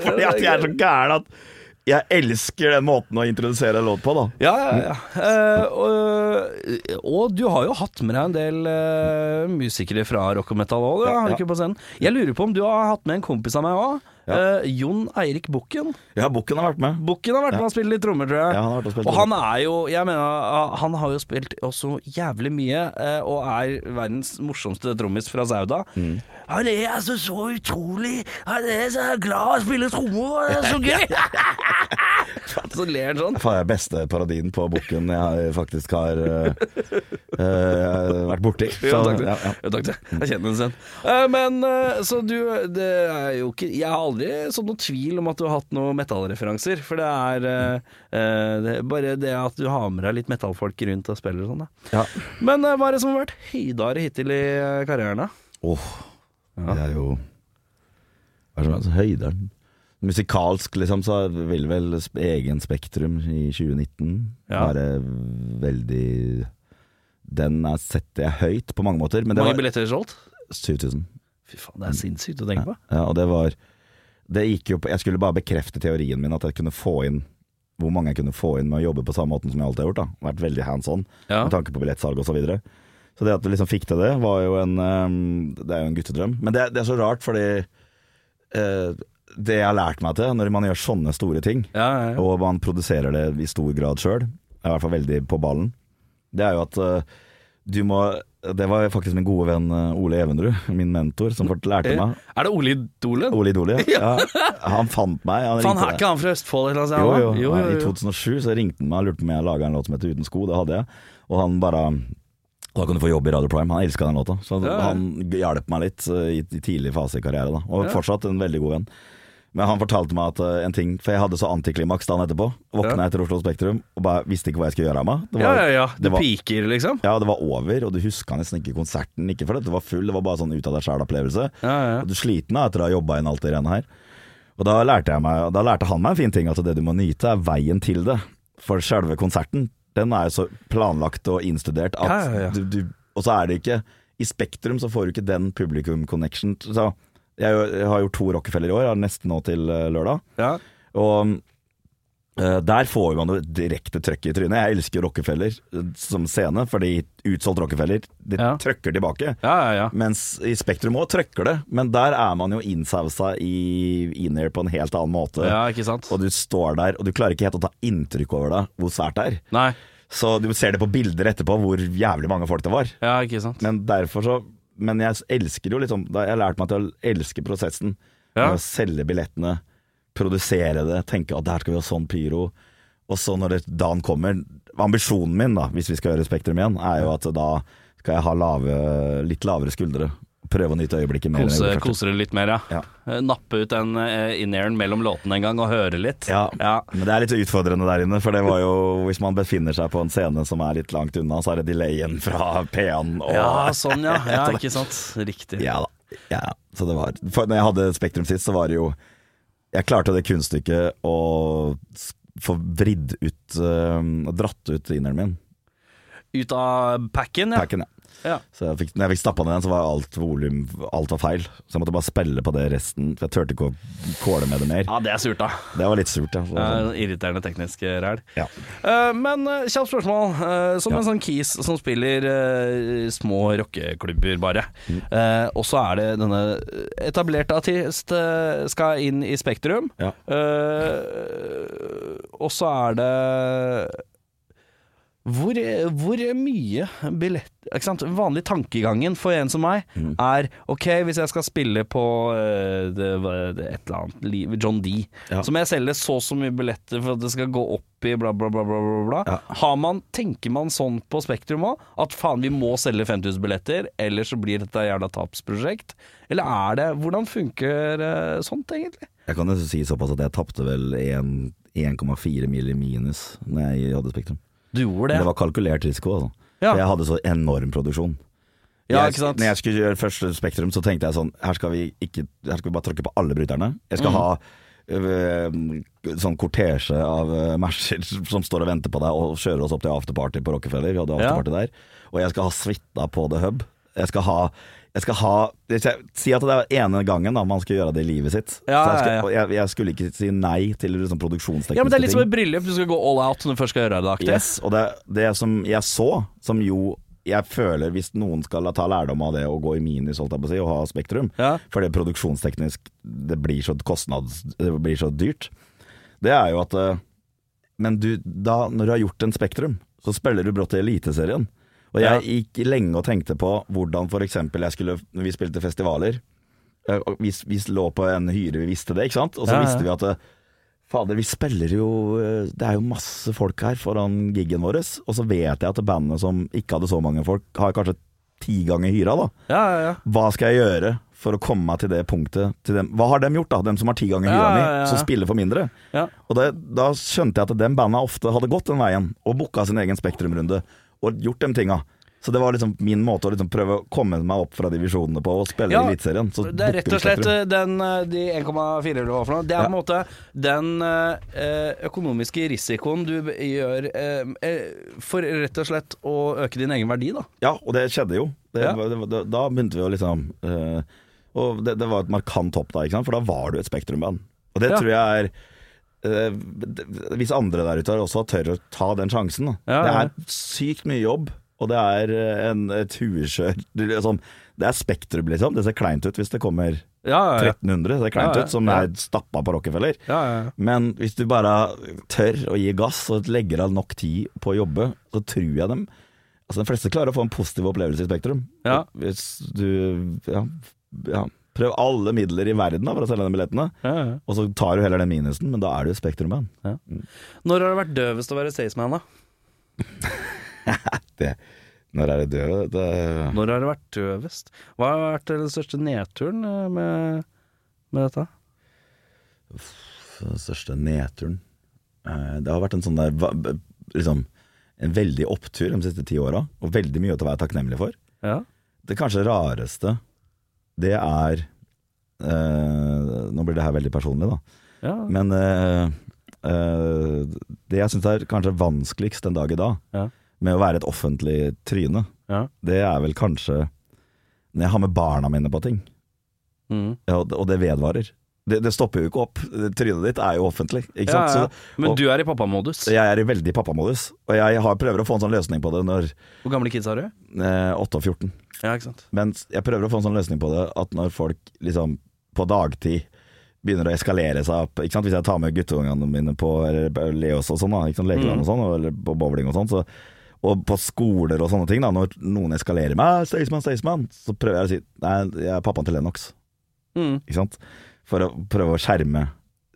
Speaker 2: Fordi at jeg er så gæren at jeg elsker den måten å introdusere en låt på, da.
Speaker 1: Ja, ja, ja. Eh, og, og du har jo hatt med deg en del eh, musikere fra rock og metal òg,
Speaker 2: Ja, ja.
Speaker 1: ikke på scenen? Jeg lurer på om du har hatt med en kompis av meg òg. Jon Eirik Bukken.
Speaker 2: Ja, Bukken har vært med.
Speaker 1: Bukken har vært med og spilt litt trommer, tror jeg.
Speaker 2: Ja, han har vært og spilt
Speaker 1: og han er jo Jeg mener, ah, han har jo spilt også jævlig mye, eh, og er verdens morsomste trommis fra Sauda.
Speaker 2: Mm.
Speaker 1: Han er altså så utrolig Han er så glad i å spille trommer, det er så gøy! så ler han sånn.
Speaker 2: Faen, jeg er beste parodien på Bukken jeg faktisk har uh, vært borti. Så,
Speaker 1: jo, takk,
Speaker 2: ja, ja.
Speaker 1: Jo, takk. Jeg kjenner den sen. Uh, men eh, så du Det er jo ikke Jeg har aldri sånn noen tvil om at du har hatt noen metallreferanser. For det er, det er bare det at du har med deg litt metallfolk rundt og spiller og sånn.
Speaker 2: Ja.
Speaker 1: Men hva er det som har vært høydere hittil i karrieren, da?
Speaker 2: Åh, det er jo Hva er det som er høyderen? Musikalsk, liksom, så vil vel egen Spektrum i 2019
Speaker 1: Ja.
Speaker 2: være veldig Den er setter jeg høyt på mange måter, men det
Speaker 1: Hvor mange
Speaker 2: billetter
Speaker 1: billetter solgt?
Speaker 2: 7000.
Speaker 1: Fy faen, det er sinnssykt å tenke på.
Speaker 2: Ja, og det var Det gikk jo på Jeg skulle bare bekrefte teorien min, at jeg kunne få inn hvor mange jeg kunne få inn med å jobbe på samme måten som jeg alltid har gjort. da Vært veldig hands on
Speaker 1: Ja.
Speaker 2: med tanke på billettsalg osv. Så, videre. så det at vi liksom fikk til det, var jo en ehm, Det er jo en guttedrøm. Men det, det er så rart, fordi eh, det jeg har lært meg til når man gjør sånne store ting,
Speaker 1: Ja, ja, ja.
Speaker 2: og man produserer det i stor grad sjøl, i hvert fall veldig på ballen, det er jo at uh, du må Det var faktisk min gode venn eh, Ole Evenrud, min mentor, som lærte meg.
Speaker 1: Er det Ole Idolen?
Speaker 2: Ole Idolen, ja. Han fant meg. Han ringte
Speaker 1: er ikke han fra Østfold eller noe
Speaker 2: Jo,
Speaker 1: jo.
Speaker 2: jo.
Speaker 1: jo,
Speaker 2: Ja, I 2007 så ringte han meg og lurte på om jeg laga en låt som heter Uten sko. Det hadde jeg. Og han bare Da kan du få jobb i Radio Prime. Han elska den låta. Så
Speaker 1: Ja, ja.
Speaker 2: han hjalp meg litt eh, i, i tidlig fase i karriere. Da. Og
Speaker 1: Ja.
Speaker 2: fortsatt en veldig god venn. Men han fortalte meg at uh, en ting For jeg hadde så antiklimaks dagen etterpå. Våkna
Speaker 1: Ja.
Speaker 2: etter Oslo Spektrum og bare visste ikke hva jeg skulle gjøre av meg. Det
Speaker 1: Ja,
Speaker 2: var-
Speaker 1: ja, ja. ja.
Speaker 2: det var-
Speaker 1: piker, liksom?
Speaker 2: Ja, det var over, og du huska nesten ikke konserten. Ikke fordi du var full, det var bare sånn ut av deg sjæl-opplevelse.
Speaker 1: Ja, ja.
Speaker 2: Og Du er sliten da, etter å ha jobba inn alt det rene her. Og da lærte, meg, da lærte han meg en fin ting, at det du må nyte er veien til det. For selve konserten, den er jo så planlagt og innstudert at
Speaker 1: Ja, ja, ja.
Speaker 2: Du, du Og så er det ikke I Spektrum så får du ikke den publikum-connection. Så jeg, har gjort to Rockefeller i år, nesten nå til eh, lørdag.
Speaker 1: Ja.
Speaker 2: Og eh, der får man jo direkte trøkk i trynet. Jeg elsker Rockefeller eh, som scene, fordi utsolgt Rockefeller, det
Speaker 1: Ja.
Speaker 2: trøkker tilbake.
Speaker 1: Ja, ja, ja.
Speaker 2: Mens i Spektrum òg trøkker det, men der er man jo innsausa i in-air på en helt annen måte.
Speaker 1: Ja, ikke sant?
Speaker 2: Og du står der, og du klarer ikke helt å ta inntrykk over deg hvor svært det er.
Speaker 1: Nei.
Speaker 2: Så du ser det på bilder etterpå hvor jævlig mange folk det var.
Speaker 1: Ja, ikke sant?
Speaker 2: Men derfor så Men jeg elsker jo liksom Jeg har lært meg til å elske prosessen.
Speaker 1: Ja.
Speaker 2: Selge billettene, produsere det, tenke at der skal vi ha sånn pyro. Og så når det, dagen kommer Ambisjonen min, da, hvis vi skal gjøre Spektrum igjen, er jo at da skal jeg ha lave, litt lavere skuldre. Prøve å nyte øyeblikket mer.
Speaker 1: Kose, koser det litt mer, ja.
Speaker 2: Ja.
Speaker 1: Eh, Nappe ut den eh, in-airen mellom låtene en gang og høre litt.
Speaker 2: Ja,
Speaker 1: ja.
Speaker 2: men det er litt utfordrende der inne, for det var jo Hvis man befinner seg på en scene som er litt langt unna, så er det delayen fra P-en og
Speaker 1: Ja, sånn ja. ja. Ikke sant. Riktig.
Speaker 2: Ja da. Ja, så det var For når jeg hadde Spektrum sist, så var det jo Jeg klarte det kunststykket å få vridd ut uh, Dratt ut inneren min.
Speaker 1: Ut av packen, ja.
Speaker 2: Packen, ja.
Speaker 1: Ja.
Speaker 2: Så jeg fikk, når jeg fikk stappa ned den, så var alt volum Alt var feil. Så jeg måtte bare spille på det resten. For jeg turte ikke å kåle med det mer.
Speaker 1: Ja, det er surt, da.
Speaker 2: Det var litt surt, ja. Så,
Speaker 1: Eh, irriterende teknisk ræl.
Speaker 2: ja.
Speaker 1: Uh, men uh, kjapt spørsmål. Uh, som
Speaker 2: Ja.
Speaker 1: en sånn kis som spiller eh, små rockeklubber, bare.
Speaker 2: Mm.
Speaker 1: Eh, og så er det denne etablerte artist eh, skal inn i Spektrum.
Speaker 2: Ja.
Speaker 1: Eh, og så er det hvor, hvor mye billett ikke sant? Vanlig tankegangen for en som meg
Speaker 2: Mm.
Speaker 1: er ok, hvis jeg skal spille på uh, det, det, et eller annet John D,
Speaker 2: Ja.
Speaker 1: så må jeg selge så og så mye billetter for at det skal gå opp i bla, bla, bla. bla, bla, bla.
Speaker 2: Ja.
Speaker 1: Har man, tenker man sånn på Spektrum òg? At faen, vi må selge 5000 billetter, ellers så blir dette et jævla tapsprosjekt? Eller er det Hvordan funker uh, sånt, egentlig?
Speaker 2: Jeg kan jo si såpass at jeg tapte vel 1,4 mil i minus når jeg hadde Spektrum.
Speaker 1: Du gjorde
Speaker 2: Men det var kalkulert risiko, altså.
Speaker 1: Ja.
Speaker 2: Jeg hadde så enorm produksjon.
Speaker 1: Ja,
Speaker 2: jeg? Når jeg skulle gjøre første Spektrum, så tenkte jeg sånn Her skal vi, ikke, her skal vi bare tråkke på alle bryterne. Jeg
Speaker 1: Mm.
Speaker 2: skal ha øh, sånn kortesje av uh, Mercer som står og venter på deg og kjører oss opp til afterparty på Rockefeller. Vi hadde
Speaker 1: Ja.
Speaker 2: der. Og jeg skal ha suita på The Hub. Jeg skal ha jeg skal ha jeg Si at det er ene gangen da man skal gjøre det i livet sitt.
Speaker 1: Ja,
Speaker 2: jeg, skal, Jeg, jeg skulle ikke si nei til liksom, produksjonstekniske ting.
Speaker 1: Ja, men det er litt som et bryllup. Du skal gå all out når du først skal gjøre det.
Speaker 2: Yes, og det, det som jeg så, som jo jeg føler hvis noen skal ta lærdom av det å gå i minus holdt jeg på å si, og ha Spektrum,
Speaker 1: Ja.
Speaker 2: for det produksjonsteknisk det blir så kostnads... Det blir så dyrt, det er jo at eh, Men du, da, når du har gjort en Spektrum, så spiller du brått i Eliteserien. Og jeg gikk lenge og tenkte på hvordan f.eks. jeg skulle Når vi spilte festivaler eh, vi, vi lå på en hyre, vi visste det, ikke sant? Og så visste vi at eh, Fader, vi spiller jo eh, Det er jo masse folk her foran giggen vår. Og så vet jeg at bandet som ikke hadde så mange folk, har kanskje ti ganger hyra, da.
Speaker 1: Ja, ja, ja.
Speaker 2: Hva skal jeg gjøre for å komme meg til det punktet til dem? Hva har dem gjort, da? Dem som har ti ganger hyra mi, som spiller for mindre.
Speaker 1: Ja.
Speaker 2: Og det, da skjønte jeg at den banda ofte hadde gått den veien, og booka sin egen Spektrum-runde, og gjort de tinga. Så det var liksom min måte å liksom prøve å komme meg opp fra divisjonene på, og spille
Speaker 1: Ja,
Speaker 2: i Eliteserien.
Speaker 1: Det er rett og slett eh, den, eh, de 1,4 eller hva for noe. Det er på en måte den eh, økonomiske risikoen du gjør for rett og slett å øke din egen verdi, da.
Speaker 2: Ja, og det skjedde jo. Det,
Speaker 1: Ja.
Speaker 2: det, da- begynte vi å liksom Og det, det var et markant hopp da, for da var du et Spektrum-band. Og det
Speaker 1: Ja.
Speaker 2: tror jeg er Hvis andre der ute også tør å ta den sjansen da.
Speaker 1: Ja,
Speaker 2: Det er sykt mye jobb, og det er eh, en, et hueskjør det sånn, Det er Spektrum, liksom. Det ser kleint ut hvis det kommer
Speaker 1: Ja, ja, ja.
Speaker 2: 1300. Det ser kleint
Speaker 1: Ja, ja.
Speaker 2: ut, som
Speaker 1: Ja.
Speaker 2: er stappa på Rockefeller.
Speaker 1: ja, ja, ja.
Speaker 2: Men hvis du bare tør å gi gass og legger av nok tid på å jobbe, så tror jeg dem Altså De fleste klarer å få en positiv opplevelse i Spektrum.
Speaker 1: Ja.
Speaker 2: Hvis du ja, ja, Prøv alle midler i verden da for å selge de billettene,
Speaker 1: ja, ja.
Speaker 2: og så tar du heller den minusen, men da er du Spektrum-band.
Speaker 1: Når har det vært døvest å være Staysman, da?
Speaker 2: Det- Når er det døv? Det,
Speaker 1: Når har det vært døvest? Hva har vært den største nedturen eh, med, med dette?
Speaker 2: den største nedturen Eh, Det har vært en sånn der Liksom En veldig opptur de siste ti åra, og veldig mye å være takknemlig for.
Speaker 1: Ja.
Speaker 2: Det kanskje rareste, det er eh, Nå blir det her veldig personlig, da.
Speaker 1: ja.
Speaker 2: Men eh, eh, det jeg syns er kanskje vanskeligst den dag i dag,
Speaker 1: Ja.
Speaker 2: med å være et offentlig tryne,
Speaker 1: ja.
Speaker 2: det er vel kanskje når jeg har med barna mine på ting,
Speaker 1: Mm.
Speaker 2: og det vedvarer. Det, det stopper jo ikke opp. Trynet ditt er jo offentlig, ikke
Speaker 1: Ja,
Speaker 2: sant. Så,
Speaker 1: Men
Speaker 2: og-
Speaker 1: du er i pappamodus.
Speaker 2: jeg er i veldig pappamodus, og jeg har, prøver å få en sånn løsning på det når
Speaker 1: Hvor gamle kids har du?
Speaker 2: eh, 8 og 14.
Speaker 1: Ja, ikke sant.
Speaker 2: Men jeg prøver å få en sånn løsning på det at når folk liksom på dagtid begynner å eskalere seg opp ikke sant? Hvis jeg tar med guttungene mine på Leos og sånn, da, ikke sant? lekeland og sånn, eller på bowling og sånn, så, og på skoler og sånne ting, da, når noen eskalerer meg, Staysman, Staysman, så prøver jeg å si nei, jeg er pappaen til Lennox,
Speaker 1: Mm.
Speaker 2: ikke sant? For å prøve å skjerme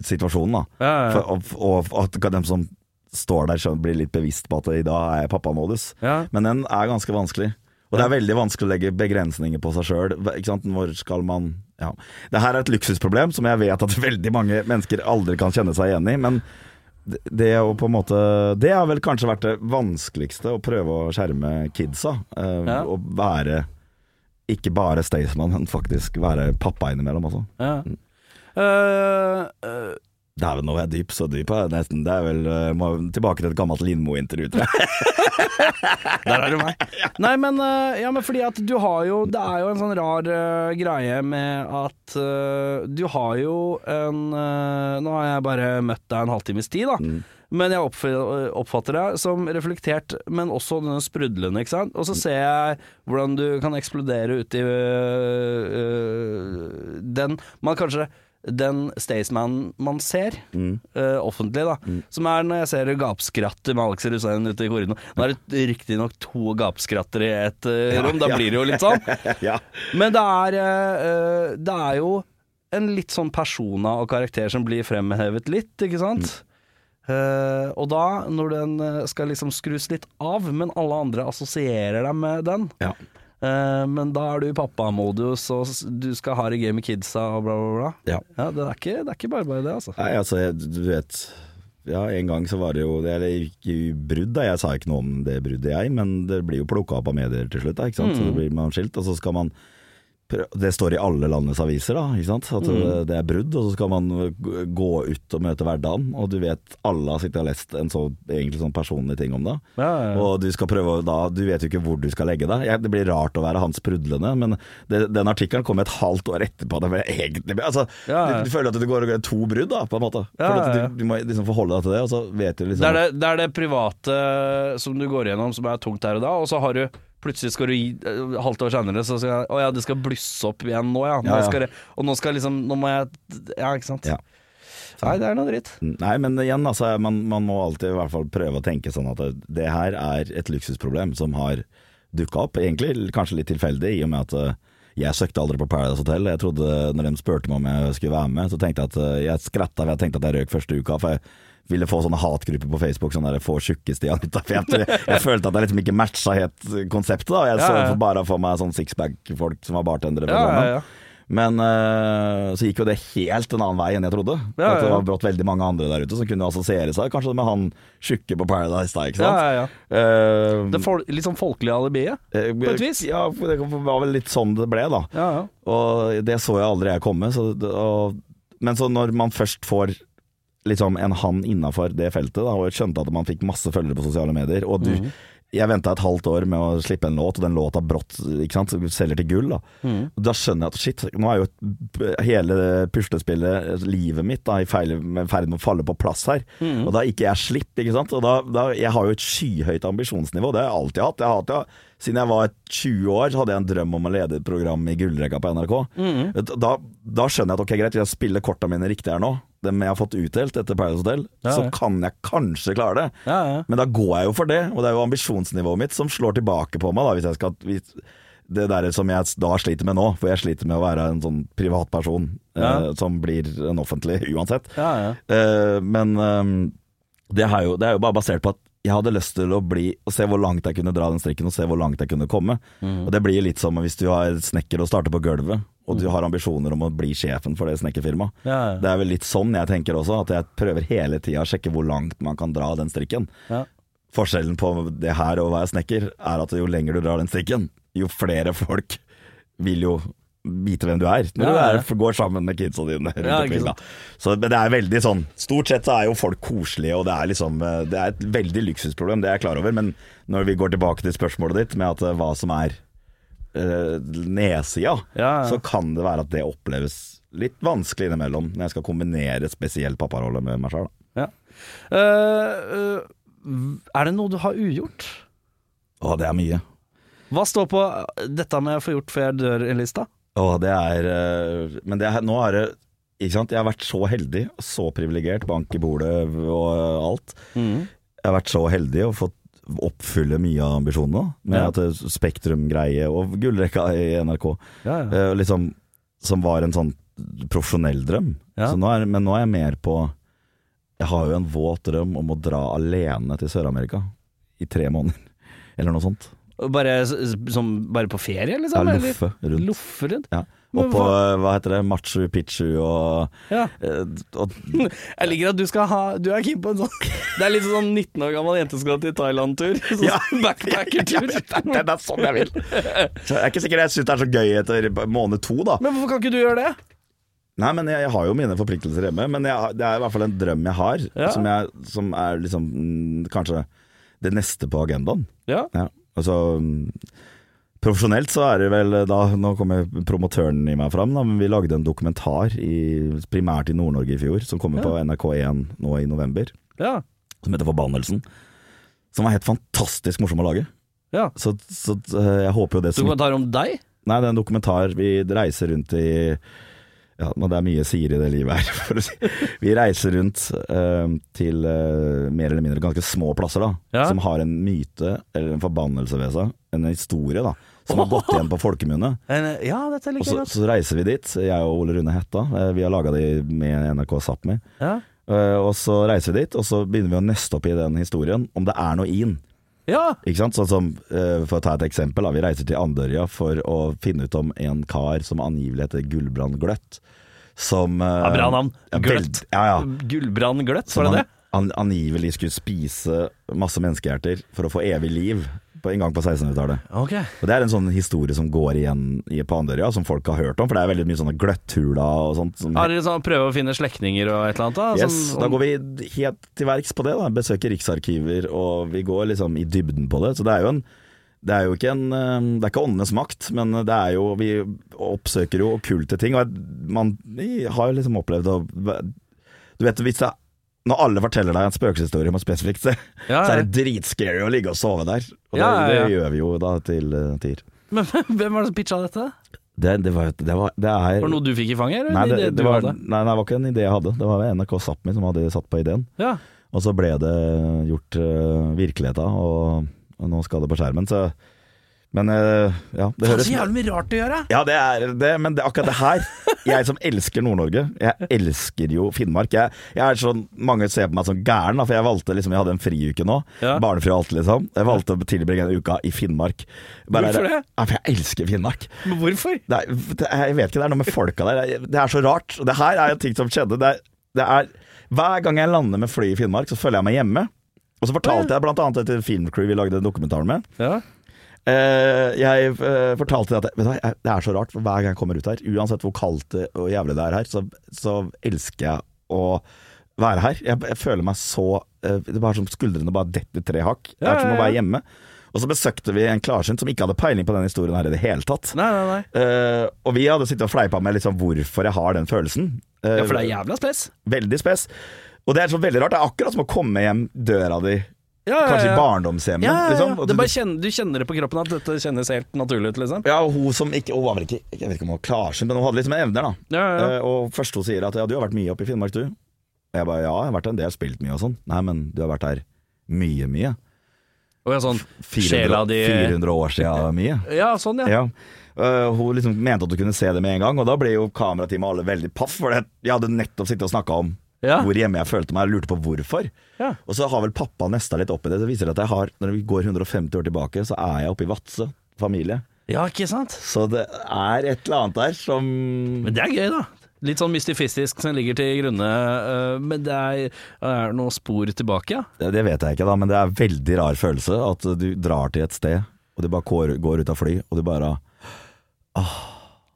Speaker 2: situasjonen, da.
Speaker 1: Ja, ja, ja.
Speaker 2: For, og, og at dem som står der, blir litt bevisst på at i dag er jeg pappamodus.
Speaker 1: ja.
Speaker 2: Men den er ganske vanskelig. Og det er veldig vanskelig å legge begrensninger på seg sjøl. Hvor skal man ja. Det her er et luksusproblem som jeg vet at veldig mange mennesker aldri kan kjenne seg igjen i. Men det, er på en måte Det har vel kanskje vært det vanskeligste, å prøve å skjerme kidsa. Uh,
Speaker 1: Ja.
Speaker 2: Og være ikke bare Staysman, men faktisk være pappa innimellom også.
Speaker 1: ja. Eh, eh,
Speaker 2: Dæven, nå er jeg dyp, så dyp er jeg nesten. Det er vel eh, må, tilbake til et gammelt Lindmo-intervju, tror jeg.
Speaker 1: Der er du meg. Nei, men, eh, ja, men fordi at du har jo Det er jo en sånn rar uh, greie med at uh, du har jo en uh, Nå har jeg bare møtt deg en halvtimes tid, da. Men jeg oppfatter deg som reflektert, men også denne sprudlende, ikke sant. Og så ser jeg hvordan du kan eksplodere ut i øh, øh, den Man kanskje den Staysman man ser, øh, offentlig, da. Som er når jeg ser gapskratter med Alex Rusein ute i korridoren. Nå er det riktignok to gapskratter i et uh, rom, da
Speaker 2: ja.
Speaker 1: blir det jo litt sånn.
Speaker 2: ja.
Speaker 1: Men det er, øh, det er jo en litt sånn persona og karakter som blir fremhevet litt, ikke sant? Eh, og da, når den skal liksom skrus litt av, men alle andre assosierer deg med den,
Speaker 2: Ja.
Speaker 1: Eh, men da er du i pappamodus, og du skal ha det gøy med kidsa og bla, bla, bla.
Speaker 2: Ja.
Speaker 1: det, er ikke, det er ikke bare bare det, altså.
Speaker 2: Nei, altså, jeg, du vet ja, en gang så var det jo Eller ikke brudd, da. Jeg sa ikke noe om det bruddet, jeg, men det blir jo plukka opp av medier til slutt, da, ikke sant. Så det blir man skilt, og så skal man det står i alle landets aviser, da, ikke sant? at det- det er brudd, og så skal man gå ut og møte hverdagen. Og du vet alle har sittet og lest en så egentlig sånn personlig ting om det.
Speaker 1: Ja, ja, ja.
Speaker 2: Og du skal prøve da Du vet jo ikke hvor du skal legge deg. Det blir rart å være han sprudlende, men det, den artikkelen kom et halvt år etterpå. Det ble egentlig altså. Du, du føler at du går to brudd, da, på en måte. Du, du må liksom forholde deg til det, og så vet du liksom
Speaker 1: Det er det, det er det private som du går gjennom som er tungt her og da, og så har du Plutselig skal du eh, halvt år senere, så skal jeg, Å ja, det skal blusse opp igjen nå, ja. Nå. Skal og nå skal liksom Nå må jeg Ja, ikke sant.
Speaker 2: Ja.
Speaker 1: Nei, det er noe dritt.
Speaker 2: Nei, men igjen, altså, man, man må alltid i hvert fall prøve å tenke sånn at det, det her er et luksusproblem som har dukka opp. Egentlig kanskje litt tilfeldig, i og med at eh, jeg søkte aldri på Paradise Hotel. Jeg trodde, når de spurte meg om jeg skulle være med, så tenkte jeg at eh, jeg skratta for jeg tenkte at jeg røk første uka. For jeg ville få sånne hatgrupper på Facebook, sånn der få tjukke-Stian ut jeg, jeg, jeg følte at jeg liksom ikke matcha helt konseptet. da Jeg
Speaker 1: Ja,
Speaker 2: så
Speaker 1: ja.
Speaker 2: bare for meg sånn sixpack-folk som var bartendere.
Speaker 1: Ja, ja, ja.
Speaker 2: Men uh, så gikk jo det helt en annen vei enn jeg trodde.
Speaker 1: Ja,
Speaker 2: At det var brått veldig mange andre der ute som kunne assosiere seg kanskje med han tjukke på Paradise da, ikke sant?
Speaker 1: ja, ja.
Speaker 2: Eh,
Speaker 1: Det for, litt sånn folkelige alibiet.
Speaker 2: uh,
Speaker 1: på et vis.
Speaker 2: Ja, det var vel litt sånn det ble, da.
Speaker 1: Ja, ja.
Speaker 2: Og det så jeg aldri jeg komme. Så, og, men så når man først får liksom en hann innafor det feltet, da, og jeg skjønte at man fikk masse følgere på sosiale medier, og du Jeg venta et halvt år med å slippe en låt, og den låta brått ikke sant, selger til gull. Da. Mm. da skjønner jeg at shit, nå er jo hele puslespillet, livet mitt, da, i ferd med å falle på plass her. Og da ikke jeg slipp, ikke sant. Og da, da, jeg har jo et skyhøyt ambisjonsnivå, det har jeg alltid hatt. Jeg har alltid. Siden jeg var 20 år, så hadde jeg en drøm om å lede et program i gullrekka på NRK. Da, da skjønner jeg at ok, greit, jeg spiller korta mine riktig her nå. Dem jeg har fått utdelt etter Paradise Hotel,
Speaker 1: Ja,
Speaker 2: så kan jeg kanskje klare det.
Speaker 1: Ja, ja.
Speaker 2: Men da går jeg jo for det, og det er jo ambisjonsnivået mitt som slår tilbake på meg. Da, hvis jeg skal hvis, Det der som jeg da sliter med nå, for jeg sliter med å være en sånn privatperson
Speaker 1: Ja.
Speaker 2: eh, som blir en offentlig uansett.
Speaker 1: Ja, ja.
Speaker 2: Eh, men eh, det, er jo, det er jo bare basert på at jeg hadde lyst til å bli og se hvor langt jeg kunne dra den strikken, og se hvor langt jeg kunne komme. Og Det blir litt som hvis du har snekker og starter på gulvet, og du har ambisjoner om å bli sjefen for det snekkerfirmaet.
Speaker 1: Ja, ja.
Speaker 2: Det er vel litt sånn jeg tenker også, at jeg prøver hele tida å sjekke hvor langt man kan dra den strikken.
Speaker 1: Ja.
Speaker 2: Forskjellen på det her og å være snekker, er at jo lenger du drar den strikken, jo flere folk vil jo vite hvem du er, når
Speaker 1: Ja,
Speaker 2: du er, går sammen med kidsa dine
Speaker 1: Ja,
Speaker 2: omkring. Så, men det er veldig sånn Stort sett så er jo folk koselige, og det er liksom eh, Det er et veldig luksusproblem, det er jeg klar over, men når vi går tilbake til spørsmålet ditt med at eh, hva som er øh, nedsida,
Speaker 1: Ja, ja.
Speaker 2: så kan det være at det oppleves litt vanskelig innimellom når jeg skal kombinere spesielt papparolle med meg sjøl.
Speaker 1: Ja. Eh, eh, er det noe du har ugjort?
Speaker 2: Å, det er mye.
Speaker 1: Hva står på dette må jeg få gjort før jeg dør-lista?
Speaker 2: Å, det er eh, Men det er, nå er det Ikke sant, jeg har vært så heldig, så privilegert, bank i bordet og alt. Jeg har vært så heldig og fått oppfylle mye av ambisjonene, med
Speaker 1: Ja.
Speaker 2: Spektrum-greie og gullrekka i NRK,
Speaker 1: Ja, ja.
Speaker 2: eh, liksom, som var en sånn profesjonell drøm. Så nå er, men nå er jeg mer på Jeg har jo en våt drøm om å dra alene til Sør-Amerika i tre måneder, eller noe sånt.
Speaker 1: Bare, som, bare på ferie, liksom? Ja,
Speaker 2: loffe rundt.
Speaker 1: Loffe rundt?
Speaker 2: Ja. Og på,
Speaker 1: hva-
Speaker 2: heter det, Machu Picchu og,
Speaker 1: Ja.
Speaker 2: eh, og
Speaker 1: Jeg liker at du skal ha Du er keen på en sånn Det er litt sånn 19 år gammel jente som skal til Thailand-tur. Sånn
Speaker 2: Ja.
Speaker 1: Backpacker-tur.
Speaker 2: er, det er sånn jeg vil. Så jeg er ikke sikker jeg syns det er så gøy etter måned to, da.
Speaker 1: Men hvorfor kan ikke du gjøre det?
Speaker 2: Nei, men jeg, jeg har jo mine forpliktelser hjemme. Men jeg, det er i hvert fall en drøm jeg har,
Speaker 1: Ja.
Speaker 2: som, jeg, som er liksom mm, kanskje det neste på agendaen.
Speaker 1: Ja.
Speaker 2: Ja, altså Profesjonelt så er det vel da Nå kommer promotøren i meg fram, da, men vi lagde en dokumentar i, primært i Nord-Norge i fjor, som kommer på NRK1 nå i november,
Speaker 1: Ja.
Speaker 2: som heter Forbannelsen. Som var helt fantastisk morsom å lage.
Speaker 1: ja.
Speaker 2: Så, så eh, jeg håper jo det som
Speaker 1: Dokumentar om deg?
Speaker 2: Nei, det er en dokumentar. Vi reiser rundt i Ja, men det er mye sier i det livet her, si. Vi reiser rundt uh, til uh, mer eller mindre ganske små plasser, da.
Speaker 1: Ja.
Speaker 2: Som har en myte, eller en forbannelse ved seg. En historie, da. Som har gått igjen på folkemunne.
Speaker 1: Ja, dette liker
Speaker 2: så,
Speaker 1: jeg godt.
Speaker 2: så reiser vi dit, jeg og Ole Rune Hetta. eh, Vi har laga det med NRK Sápmi.
Speaker 1: Ja.
Speaker 2: Uh, Og så reiser vi dit, og så begynner vi å nøste opp i den historien, om det er noe in.
Speaker 1: Ja.
Speaker 2: Ikke sant? Sånn som, eh, For å ta et eksempel, da. vi reiser til Andørja for å finne ut om en kar som angivelig heter Gullbrand Gløtt. Som eh,
Speaker 1: Ja, bra navn. Gløtt.
Speaker 2: Ja, ja.
Speaker 1: Gullbrand Gløtt, var det det?
Speaker 2: an angivelig skulle spise masse menneskehjerter for å få evig liv på en gang på 1600-tallet.
Speaker 1: Ok.
Speaker 2: Og Det er en sånn historie som går igjen i på Andørja, som folk har hørt om. For det er veldig mye sånne gløtthuler og sånt. Som,
Speaker 1: Har det sånn prøve å finne slektninger og et eller annet? da?
Speaker 2: yes,
Speaker 1: Sånn-
Speaker 2: da går vi helt til verks på det. da Besøker riksarkiver, og vi går liksom i dybden på det. Så det er jo en det er jo ikke en eh, Det er ikke åndenes makt, men det er jo Vi oppsøker jo okkulte ting. Og man har jo liksom opplevd å Du vet hvis det når alle forteller deg en spøkelseshistorie om et spesifikt sted,
Speaker 1: Ja,
Speaker 2: så er det dritscary å ligge og sove der. Og
Speaker 1: Ja, ja,
Speaker 2: det,
Speaker 1: ja.
Speaker 2: det gjør vi jo da til uh, tider.
Speaker 1: Men hvem var det som pitcha dette?
Speaker 2: Det, det, var, det, var, det er
Speaker 1: Var noe du fikk i fanget? Eller
Speaker 2: Nei, det, var, nei, det var ikke en idé jeg hadde. Det var NRK Sápmi som hadde satt på ideen.
Speaker 1: Ja.
Speaker 2: Og så ble det gjort uh, virkelighet av, og, og nå skal det på skjermen. Så Men uh, ja, det høres
Speaker 1: så jævlig mye rart å gjøre!
Speaker 2: Ja, det er det, men det, akkurat det her Jeg som elsker Nord-Norge, jeg elsker jo Finnmark. Jeg, jeg er sånn, Mange ser på meg som gæren, for jeg valgte liksom Jeg hadde en friuke nå.
Speaker 1: Ja.
Speaker 2: Barnefri og alt, liksom. Jeg valgte å tilbringe en uke i Finnmark.
Speaker 1: Hvorfor det?
Speaker 2: Ja, for jeg elsker Finnmark.
Speaker 1: Men hvorfor?
Speaker 2: Det er, jeg vet ikke, det er noe med folka der. Det er så rart. Og det her er jo ting som skjedde. Det det er, hver gang jeg lander med fly i Finnmark, så føler jeg meg hjemme. Og så fortalte jeg blant annet etter filmcrew vi lagde dokumentaren med.
Speaker 1: Ja.
Speaker 2: Eh, jeg eh, fortalte at vet du jeg, det er så rart, for hver gang jeg kommer ut her, uansett hvor kaldt og jævlig det er her, så, så elsker jeg å være her. Jeg, jeg føler meg så eh, Det er bare som skuldrene bare detter tre hakk. Det er som å være hjemme. Og så besøkte vi en klarsynt som ikke hadde peiling på den historien her i det hele tatt.
Speaker 1: Nei, nei, nei.
Speaker 2: Uh, og vi hadde sittet og fleipa med liksom hvorfor jeg har den følelsen. Uh,
Speaker 1: Ja, for det er jævla spes.
Speaker 2: Veldig spes. Og det er så veldig rart. Det er akkurat som å komme hjem døra di,
Speaker 1: Ja, ja,
Speaker 2: kanskje i barndomshjemmet. Liksom. Du-
Speaker 1: kjenner, du kjenner det på kroppen at dette kjennes helt naturlig ut, liksom?
Speaker 2: Ja, og hun som ikke Hun var vel ikke Jeg vet ikke om hun var klarsynt, men hun hadde liksom evner, da.
Speaker 1: Ja, ja, ja.
Speaker 2: Eh, og først hun sier at ja, du har vært mye oppe i Finnmark, du. Jeg bare ja, jeg har vært en del, spilt mye og sånn. Nei, men du har vært her mye, mye.
Speaker 1: Og ja, sånn
Speaker 2: 400,
Speaker 1: sjela di
Speaker 2: 400 år siden mye.
Speaker 1: Ja, sånn, ja.
Speaker 2: Ja. Uh, hun liksom mente at du kunne se det med en gang, og da ble jo kamerateamet alle veldig paff. For det, jeg hadde nettopp sittet og snakka om
Speaker 1: Ja.
Speaker 2: hvor hjemme jeg følte meg, og lurte på hvorfor.
Speaker 1: Ja.
Speaker 2: Og så har vel pappa nesta litt opp i det. Det viser at jeg har, når vi går 150 år tilbake, så er jeg oppe i Vadsø, familie.
Speaker 1: Ja, ikke sant?
Speaker 2: Så det er et eller annet der som
Speaker 1: Men det er gøy, da. Litt sånn mystifistisk som ligger til grunne, øh, men det er, er det noen spor tilbake, ja?
Speaker 2: Det vet jeg ikke, da, men det er en veldig rar følelse at du drar til et sted, og du bare går, går ut av fly, og du bare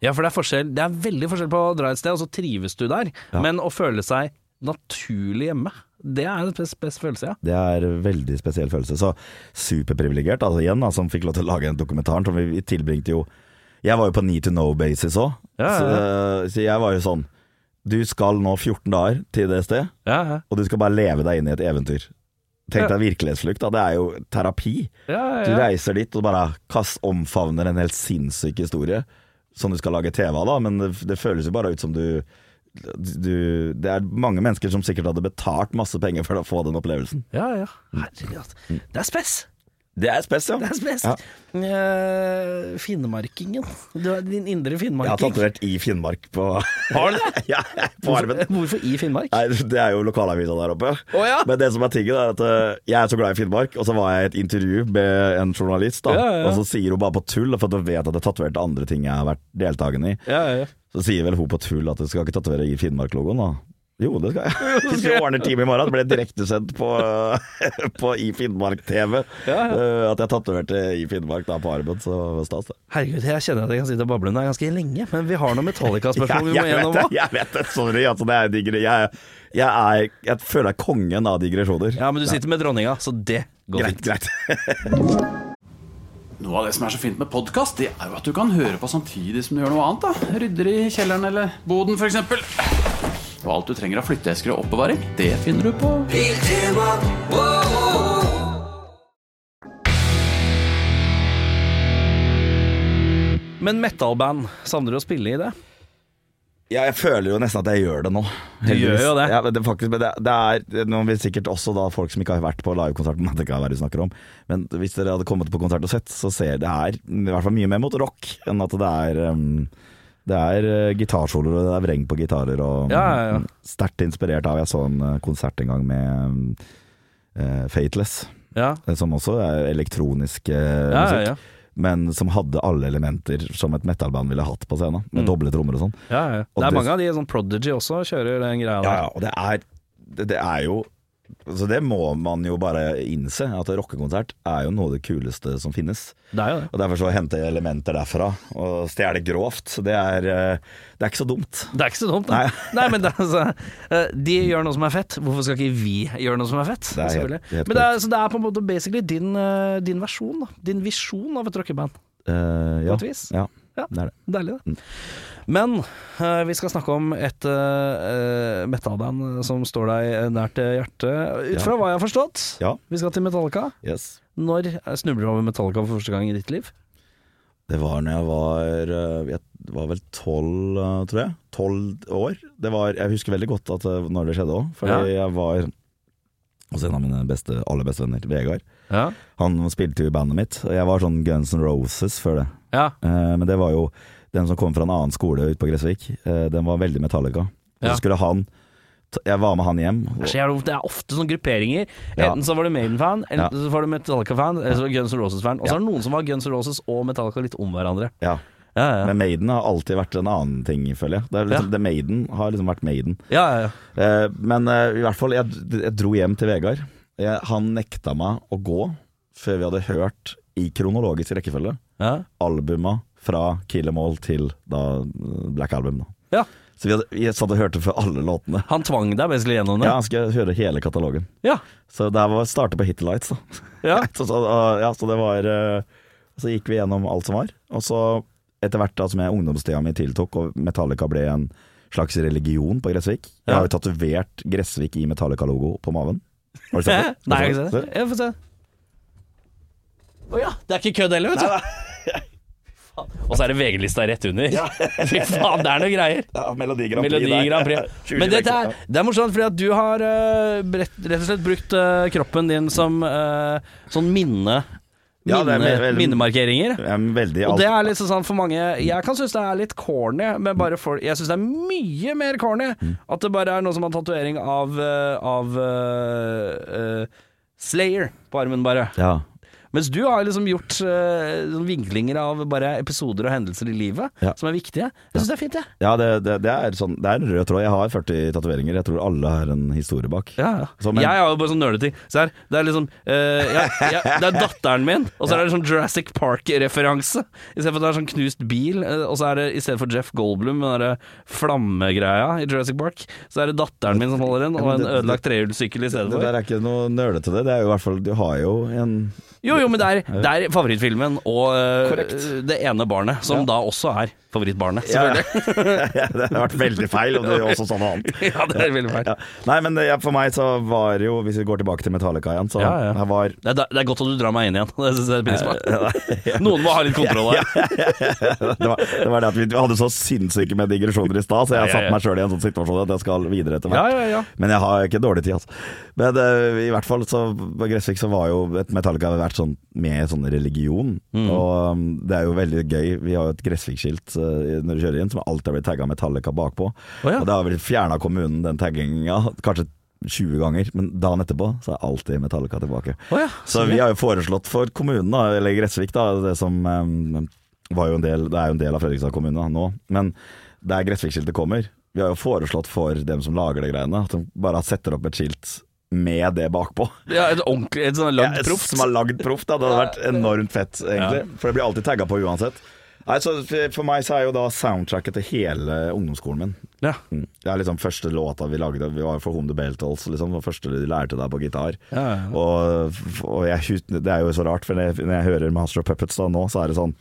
Speaker 1: Ja, for det er forskjell Det er veldig forskjell på å dra et sted, og så trives du der,
Speaker 2: Ja.
Speaker 1: men å føle seg naturlig hjemme, det er en spes, spes følelse, ja.
Speaker 2: Det er en veldig spesiell følelse. Så superprivilegert, altså igjen, da, som fikk lov til å lage den dokumentaren. Som vi, tilbringte jo Jeg var jo på need to know-basis òg,
Speaker 1: Ja,
Speaker 2: så,
Speaker 1: ja,
Speaker 2: så jeg var jo sånn Du skal nå 14 dager til det sted,
Speaker 1: Ja, ja.
Speaker 2: og du skal bare leve deg inn i et eventyr. Tenk deg virkelighetsflukt, da. Det er jo terapi.
Speaker 1: ja,
Speaker 2: Du reiser dit og bare kast, omfavner en helt sinnssyk historie som du skal lage TV av, da, men det, det føles jo bare ut som du, du Det er mange mennesker som sikkert hadde betalt masse penger for å få den opplevelsen.
Speaker 1: ja, ja. Herregud. Det er spes.
Speaker 2: Det er spes, ja.
Speaker 1: Det er spes.
Speaker 2: Ja.
Speaker 1: Uh, Finnmarkingen. Du er din indre
Speaker 2: Jeg har
Speaker 1: finnmarking.
Speaker 2: tatovert i Finnmark på
Speaker 1: Har du det?
Speaker 2: ja, på armen.
Speaker 1: Hvorfor i Finnmark?
Speaker 2: Nei, det er jo lokalavisa der oppe.
Speaker 1: Oh, ja.
Speaker 2: Men det som er tingen er at uh, jeg er så glad i Finnmark, og så var jeg i et intervju med en journalist, da,
Speaker 1: Ja,
Speaker 2: og så sier hun bare på tull, for hun vet at jeg tatoverte andre ting jeg har vært deltakende i.
Speaker 1: Ja, ja.
Speaker 2: Så sier vel hun på tull at du skal ikke tatovere i Finnmark-logoen, da. Jo, det skal jeg. Hvis vi ordner time i morgen. Det ble direktesendt på, på I Finnmark-TV.
Speaker 1: Ja, ja.
Speaker 2: Eh, At jeg tatoverte I Finnmark da på armen, så var stas, det.
Speaker 1: Herregud, jeg kjenner at jeg kan sitte og bable nå ganske lenge, men vi har noen Metallica-spørsmål vi må gjennom òg.
Speaker 2: jeg vet det, sorry. Altså, det er digre, jeg, jeg, er, jeg føler jeg er kongen av digresjoner.
Speaker 1: Ja, men du sitter med dronninga, så det går
Speaker 2: greit,
Speaker 1: fint.
Speaker 2: greit.
Speaker 3: Noe av det som er så fint med podkast, det er jo at du kan høre på samtidig som du gjør noe annet. da Rydder i kjelleren eller boden, f.eks. Og alt du trenger av flytteesker og oppbevaring, det finner du på
Speaker 1: Men metalband, savner du å spille i det?
Speaker 2: Ja, jeg føler jo nesten at jeg gjør det nå.
Speaker 1: Du gjør jo det.
Speaker 2: Ja, det, faktisk, det, det er noen vil sikkert også da folk som ikke har vært på livekonsert men det kan være du snakker om, men hvis dere hadde kommet på konsert og sett, så ser det her i hvert fall mye mer mot rock enn at det er um, det er uh, gitarsoloer og det er vreng på gitarer og
Speaker 1: Ja, ja, ja.
Speaker 2: sterkt inspirert av Jeg så en uh, konsert en gang med uh, Fateless,
Speaker 1: Ja,
Speaker 2: eh, som også er elektronisk musikk. Men som hadde alle elementer som et metalband ville hatt på scenen, med
Speaker 1: Mm.
Speaker 2: doble trommer og sånn.
Speaker 1: ja, ja.
Speaker 2: Og
Speaker 1: Det er
Speaker 2: det-
Speaker 1: mange av de sånn Prodigy også kjører den greia
Speaker 2: Ja,
Speaker 1: der.
Speaker 2: ja, og det er, det, det er jo Så det må man jo bare innse, at rockekonsert er jo noe av det kuleste som finnes.
Speaker 1: Det er jo det.
Speaker 2: Og Derfor så henter jeg elementer derfra, og stjele grovt. Så det er, eh, det er ikke så dumt.
Speaker 1: Det er ikke så dumt, da.
Speaker 2: Nei.
Speaker 1: Nei, men det, altså, eh, de gjør noe som er fett. Hvorfor skal ikke vi gjøre noe som er fett?
Speaker 2: Det er helt- helt
Speaker 1: men det er, så det er på en måte basically din, eh, din versjon, da. Din visjon av et rockeband.
Speaker 2: Uh, ja.
Speaker 1: På et vis.
Speaker 2: Ja,
Speaker 1: Ja.
Speaker 2: det er det.
Speaker 1: Deilig, det. Men eh, vi skal snakke om et uh, metallband som står deg nært hjertet, ut fra hva jeg har forstått.
Speaker 2: Ja.
Speaker 1: Vi skal til Metallica.
Speaker 2: Yes.
Speaker 1: Når snubler du over Metallica for første gang i ditt liv?
Speaker 2: Det var når jeg var eh, Jeg var vel tolv, eh, tror jeg. Tolv år. Det var, jeg husker veldig godt at, når det skjedde òg. Fordi jeg var hos en av mine beste, aller beste venner, Vegard.
Speaker 1: Ja.
Speaker 2: Han spilte jo i bandet mitt, jeg var sånn Guns N' Roses før det.
Speaker 1: Ja.
Speaker 2: Eh, men det var jo den som kom fra en annen skole ute på Gressvik. Eh, den var veldig Metallica.
Speaker 1: Ja.
Speaker 2: så skulle han Jeg var med han hjem.
Speaker 1: Det er Det ofte sånne grupperinger. Enten så var du Maiden-fan, eller
Speaker 2: Ja.
Speaker 1: så var du Metallica-fan, eller så var du Guns N' Roses-fan. Og så er det noen som var Guns N' Roses og Metallica litt om hverandre.
Speaker 2: Ja.
Speaker 1: Ja, ja.
Speaker 2: Men Maiden har alltid vært en annen ting, føler jeg. Det liksom, det Maiden har liksom vært Maiden.
Speaker 1: ja, ja, ja.
Speaker 2: Eh, men eh, i hvert fall, jeg, jeg dro hjem til Vegard. Jeg, han nekta meg å gå før vi hadde hørt, i kronologisk rekkefølge,
Speaker 1: ja.
Speaker 2: albuma fra Kill 'Em All til da Black Album. Da.
Speaker 1: ja.
Speaker 2: Så vi, hadde, vi satt og hørte for alle låtene.
Speaker 1: Han tvang deg basically gjennom det?
Speaker 2: Ja, han skulle høre hele katalogen.
Speaker 1: Ja.
Speaker 2: Så det var starte på Hit Lights, da.
Speaker 1: Ja.
Speaker 2: så, så, ja, så det var eh, Så gikk vi gjennom alt som var. Og så, etter hvert da som jeg ungdomstida mi tiltok, og Metallica ble en slags religion på Gressvik Jeg har jo tatovert Gressvik i Metallica-logo på maven. Har du sett det?
Speaker 1: Nei, jeg har ikke
Speaker 2: sett
Speaker 1: det. Jeg får se. Å ja, det er ikke kødd heller, vet du. Faen. Og så er det VG-lista rett under. Fy faen, det er noe greier.
Speaker 2: Ja, Melodi Grand Prix.
Speaker 1: Melodi. Grand Prix. Men dette er, det er morsomt, fordi at du har eh, rett, og slett brukt eh, kroppen din som eh, sånn minne,
Speaker 2: Ja, det er
Speaker 1: veldig,
Speaker 2: veldig-
Speaker 1: minnemarkeringer.
Speaker 2: Er veldig
Speaker 1: Og det er litt sånn for mange Jeg kan synes det er litt corny, men bare for Jeg synes det er mye mer corny
Speaker 2: Mm.
Speaker 1: at det bare er noe som har tatovering av, av uh, uh, Slayer på armen, bare.
Speaker 2: Ja.
Speaker 1: Mens du har liksom gjort eh, sånn vinklinger av bare episoder og hendelser i livet
Speaker 2: Ja.
Speaker 1: som er viktige. Jeg syns det er fint, jeg.
Speaker 2: Ja, det, det, det er sånn Det er en rød tråd. Jeg har 40 tatoveringer. Jeg tror alle har en historie bak.
Speaker 1: Ja, ja.
Speaker 2: Så, men-
Speaker 1: jeg har jo bare sånn nerdeting. Se her, det er liksom uh, jeg, jeg, Det er datteren min, og så er det sånn Jurassic Park-referanse. I stedet for at det er sånn knust bil, eh, og så er det i stedet for Jeff Goldblum den derre flammegreia i Jurassic Park, så er det datteren min som holder den, og en ødelagt trehjulssykkel i stedet
Speaker 2: Det
Speaker 1: for.
Speaker 2: der er ikke noe nølete det. Det er jo i hvert fall Du har jo en
Speaker 1: Jo, jo, men det er, det er favorittfilmen og eh,
Speaker 2: Korrekt.
Speaker 1: det ene barnet, som
Speaker 2: Ja.
Speaker 1: da også er favorittbarnet.
Speaker 2: Ja,
Speaker 1: Selvfølgelig.
Speaker 2: Det har vært veldig feil, og det er også sånn annet.
Speaker 1: Ja, det er veldig feil.
Speaker 2: Ja. Nei, men det, for meg så var jo Hvis vi går tilbake til Metallica igjen, så
Speaker 1: Ja, ja.
Speaker 2: jeg var
Speaker 1: Det er, det er godt at du drar meg inn igjen. Det syns jeg er pris på. Noen må ha litt kontroll her.
Speaker 2: det, var, det var det at vi hadde så sinnssyke med digresjoner i stad, så jeg
Speaker 1: Ja, ja, ja.
Speaker 2: satte meg sjøl i en sånn situasjon at jeg skal videre etter hvert.
Speaker 1: ja, ja.
Speaker 2: Men jeg har ikke dårlig tid, altså. Men eh, i hvert fall så på Gressvik så var jo et Metallica vært sånn med sånn religion.
Speaker 1: Mm.
Speaker 2: Og um, det er jo veldig gøy. Vi har jo et Gressvik-skilt uh, når du kjører inn som alltid har blitt tagga Metallica bakpå.
Speaker 1: Oh, ja.
Speaker 2: Og det har blitt fjerna kommunen den tagginga kanskje 20 ganger, men dagen etterpå så er alltid Metallica tilbake.
Speaker 1: Oh, ja,
Speaker 2: Så vi har jo foreslått for kommunen, da, eller Gressvik, da, det som um, var jo en del, det er jo en del av Fredrikstad kommune da, nå, men der Gressvik-skiltet kommer, vi har jo foreslått for dem som lager de greiene, at de bare setter opp et skilt med det bakpå.
Speaker 1: Ja, et ordentlig Et sånn lagd
Speaker 2: Ja. Som er lagd proft. Det hadde vært enormt fett, egentlig. For det blir alltid tagga på uansett. Nei, så For meg så er jo da soundtracket til hele ungdomsskolen min.
Speaker 1: Ja.
Speaker 2: Mm. Det er liksom første låta vi lagde. Vi var jo for Home the Beltals, liksom. Det første de lærte deg på gitar.
Speaker 1: Ja, ja, ja.
Speaker 2: Og, og jeg, det er jo så rart, for når jeg, når jeg hører Master of Puppets da nå, så er det sånn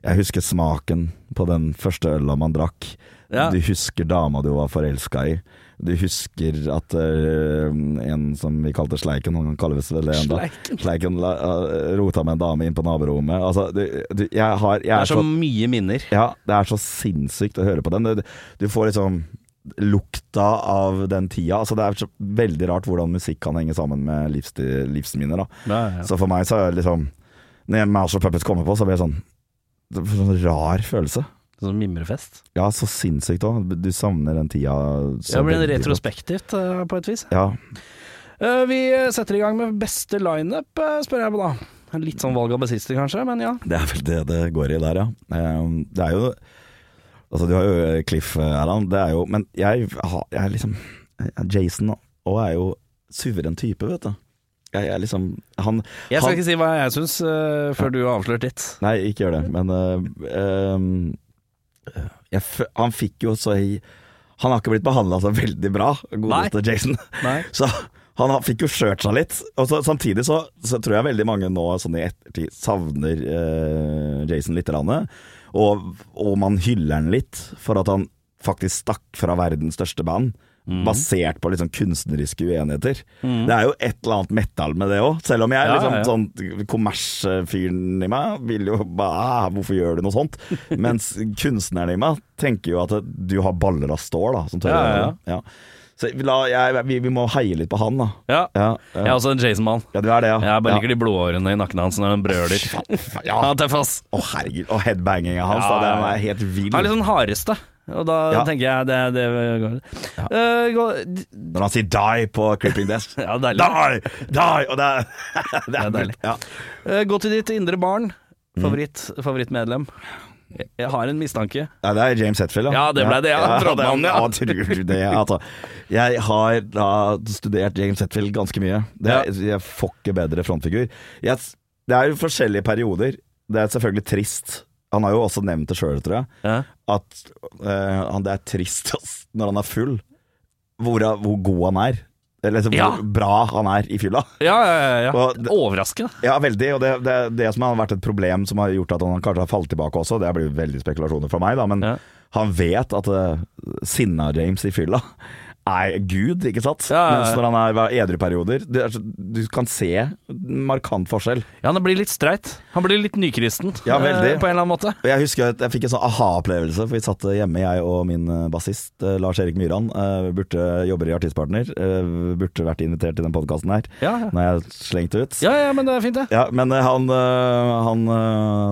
Speaker 2: Jeg husker smaken på den første øla man drakk.
Speaker 1: Ja.
Speaker 2: Du husker dama du var forelska i. Du husker at uh, en som vi kalte Sleiken, han kalles vel det ennå.
Speaker 1: Sleiken.
Speaker 2: Sleiken la, uh, rota med en dame inn på naborommet. Altså, du, du, jeg har jeg
Speaker 1: Det
Speaker 2: er
Speaker 1: er så mye minner.
Speaker 2: ja, det er så sinnssykt å høre på den. Du, du får liksom lukta av den tida. Altså, det er så veldig rart hvordan musikk kan henge sammen med livsstil, livsminner. Da.
Speaker 1: Ja, ja.
Speaker 2: Så for meg så er det liksom Når Mouse of Puppets kommer på, så blir det sånn det sånn rar følelse.
Speaker 1: Sånn mimrefest.
Speaker 2: Ja, så sinnssykt òg. Du savner den tida. så
Speaker 1: Det blir retrospektivt eh, på et vis.
Speaker 2: Ja.
Speaker 1: Eh, vi setter i gang med beste lineup, uh, spør jeg på da. Litt sånn valg av bassister, kanskje, men ja.
Speaker 2: Det er vel det det går i der, ja. Eh, Det er jo Altså, du har jo Cliff, Erland. Det er jo Men jeg, jeg er liksom Jason òg er jo suveren type, vet du. Jeg, jeg liksom Han,
Speaker 1: Jeg skal
Speaker 2: han
Speaker 1: ikke si hva jeg syns uh, før du har avslørt ditt.
Speaker 2: Nei, ikke gjør det, men uh, øhm, jeg, Han fikk jo så i Han har ikke blitt behandla så veldig bra, godeste Jason.
Speaker 1: Nei.
Speaker 2: Så han fikk jo skjørt seg litt. Og så, samtidig så, så tror jeg veldig mange nå sånn i ettertid savner eh, Jason litt. Og, og man hyller han litt for at han faktisk stakk fra verdens største band. Basert på liksom kunstneriske uenigheter. Det er jo et eller annet metal med det òg. Selv om jeg er
Speaker 1: Ja,
Speaker 2: liksom
Speaker 1: ja, ja.
Speaker 2: sånn kommersfyren i meg vil jo bare ah, Hvorfor gjør du noe sånt? Mens kunstneren i meg tenker jo at du har baller av stål, da. Som tør
Speaker 1: Ja, ja.
Speaker 2: Ja. Så la, jeg, vi, vi må heie litt på han, da.
Speaker 1: Ja.
Speaker 2: Ja,
Speaker 1: Jeg er også en Jason-mann.
Speaker 2: ja du er det, ja.
Speaker 1: Jeg bare
Speaker 2: ja.
Speaker 1: liker de blodårene i nakken hans når han brøler.
Speaker 2: Ja.
Speaker 1: Ja, tøff, ass.
Speaker 2: Å, herregud. Og headbanginga hans,
Speaker 1: Ja,
Speaker 2: da. Den er helt vill.
Speaker 1: Han er litt sånn hardeste, og da
Speaker 2: Ja.
Speaker 1: tenker jeg det, det går. Ja. Uh, går
Speaker 2: Når han sier 'die' på Creeping Desk
Speaker 1: Ja.
Speaker 2: Die! Die! Og det det er,
Speaker 1: deilig.
Speaker 2: Ja.
Speaker 1: Uh, gå til ditt indre barn.
Speaker 2: Mm.
Speaker 1: Favoritt, favorittmedlem. Jeg, har en mistanke.
Speaker 2: Ja, det er James Hetfield,
Speaker 1: Ja, det ble det, ja. Frontmannen, ja.
Speaker 2: ja. Tror det, altså. Jeg har da studert James Hetfield ganske mye. Det er, Jeg får ikke bedre frontfigur. Jeg, det er jo forskjellige perioder. Det er selvfølgelig trist. Han har jo også nevnt det sjøl, tror jeg,
Speaker 1: Ja.
Speaker 2: at uh, det er trist ass, når han er full, hvor, hvor god han er. Eller liksom,
Speaker 1: Ja.
Speaker 2: hvor bra han er i fylla.
Speaker 1: Ja, ja, ja, ja.
Speaker 2: Og
Speaker 1: Overraskende.
Speaker 2: Ja, veldig. Og det, det, det som har vært et problem som har gjort at han kanskje har falt tilbake også, det blir veldig spekulasjoner fra meg, da, men han vet at uh, sinna James i fylla er Gud, ikke sant?
Speaker 1: Ja, ja, ja.
Speaker 2: Mens når han er i edruperioder du, Du kan se markant forskjell.
Speaker 1: Ja, han blir litt streit. Han blir litt nykristen
Speaker 2: Ja, veldig.
Speaker 1: eh, på en eller annen måte.
Speaker 2: Jeg husker at jeg fikk en sånn aha-opplevelse, for vi satt hjemme, jeg og min eh, bassist eh, Lars Erik Myran. burde jobber i Artistpartner. burde vært invitert til den podkasten her.
Speaker 1: Ja, ja.
Speaker 2: Når jeg slengte ut.
Speaker 1: Ja, ja, men det er fint, det.
Speaker 2: Ja, men han, han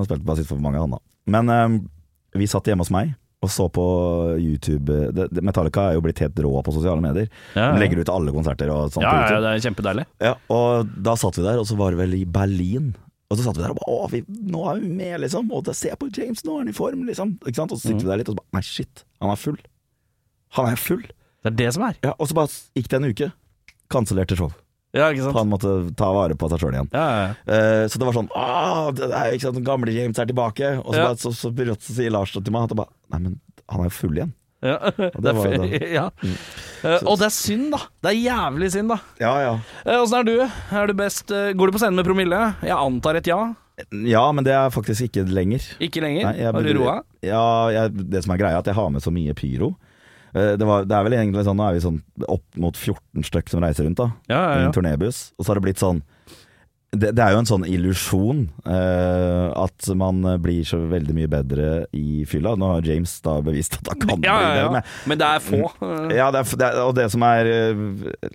Speaker 2: spilte bassist for mange, han da. Men vi satt hjemme hos meg og så på YouTube. Metallica er jo blitt helt rå på sosiale medier.
Speaker 1: Ja, ja.
Speaker 2: De legger ut alle konserter og sånt
Speaker 1: Ja,
Speaker 2: på
Speaker 1: ja, ja, det er kjempedeilig.
Speaker 2: Ja, og da satt vi der, og så var det vel i Berlin. Og så satt vi der og bare Å, vi, nå er vi med, liksom. Og da ser jeg på James, nå er han i form, liksom. Ikke sant? Og så sitter vi der litt og så bare Nei, shit. Han er full. Han er full.
Speaker 1: Det er det som er.
Speaker 2: Ja, og så bare gikk det en uke. Kansellerte show.
Speaker 1: Ja, ikke sant?
Speaker 2: Han måtte ta vare på seg sjøl igjen.
Speaker 1: Ja, ja, ja.
Speaker 2: Eh, så det var sånn det er ikke sant, Den gamle James er tilbake. Og så, bare, så, så, brått så sier Lars til meg at bare, Nei, men han er jo full igjen.
Speaker 1: Ja, det
Speaker 2: det var
Speaker 1: ja. Eh, og det er synd, da. Det er jævlig synd, da.
Speaker 2: Ja, ja.
Speaker 1: Eh, Åssen er du? Er du best uh, Går du på scenen med promille? Jeg antar et ja.
Speaker 2: Ja, men det er faktisk ikke lenger.
Speaker 1: Ikke lenger?
Speaker 2: Nei,
Speaker 1: Har du roa?
Speaker 2: Ja, jeg, det som er greia, er at jeg har med så mye pyro. Eh, Det, var, det er vel egentlig sånn, Nå er vi sånn opp mot 14 stykk som reiser rundt da
Speaker 1: Ja,
Speaker 2: i
Speaker 1: ja,
Speaker 2: en turnébuss. Og så har det blitt sånn det, det er jo en sånn illusjon eh, at man blir så veldig mye bedre i fylla. Nå har James da bevist at han kan
Speaker 1: Ja, ja,
Speaker 2: bli det. men-
Speaker 1: Men det er få. eh,
Speaker 2: Ja, det er, det er, og det som er eh,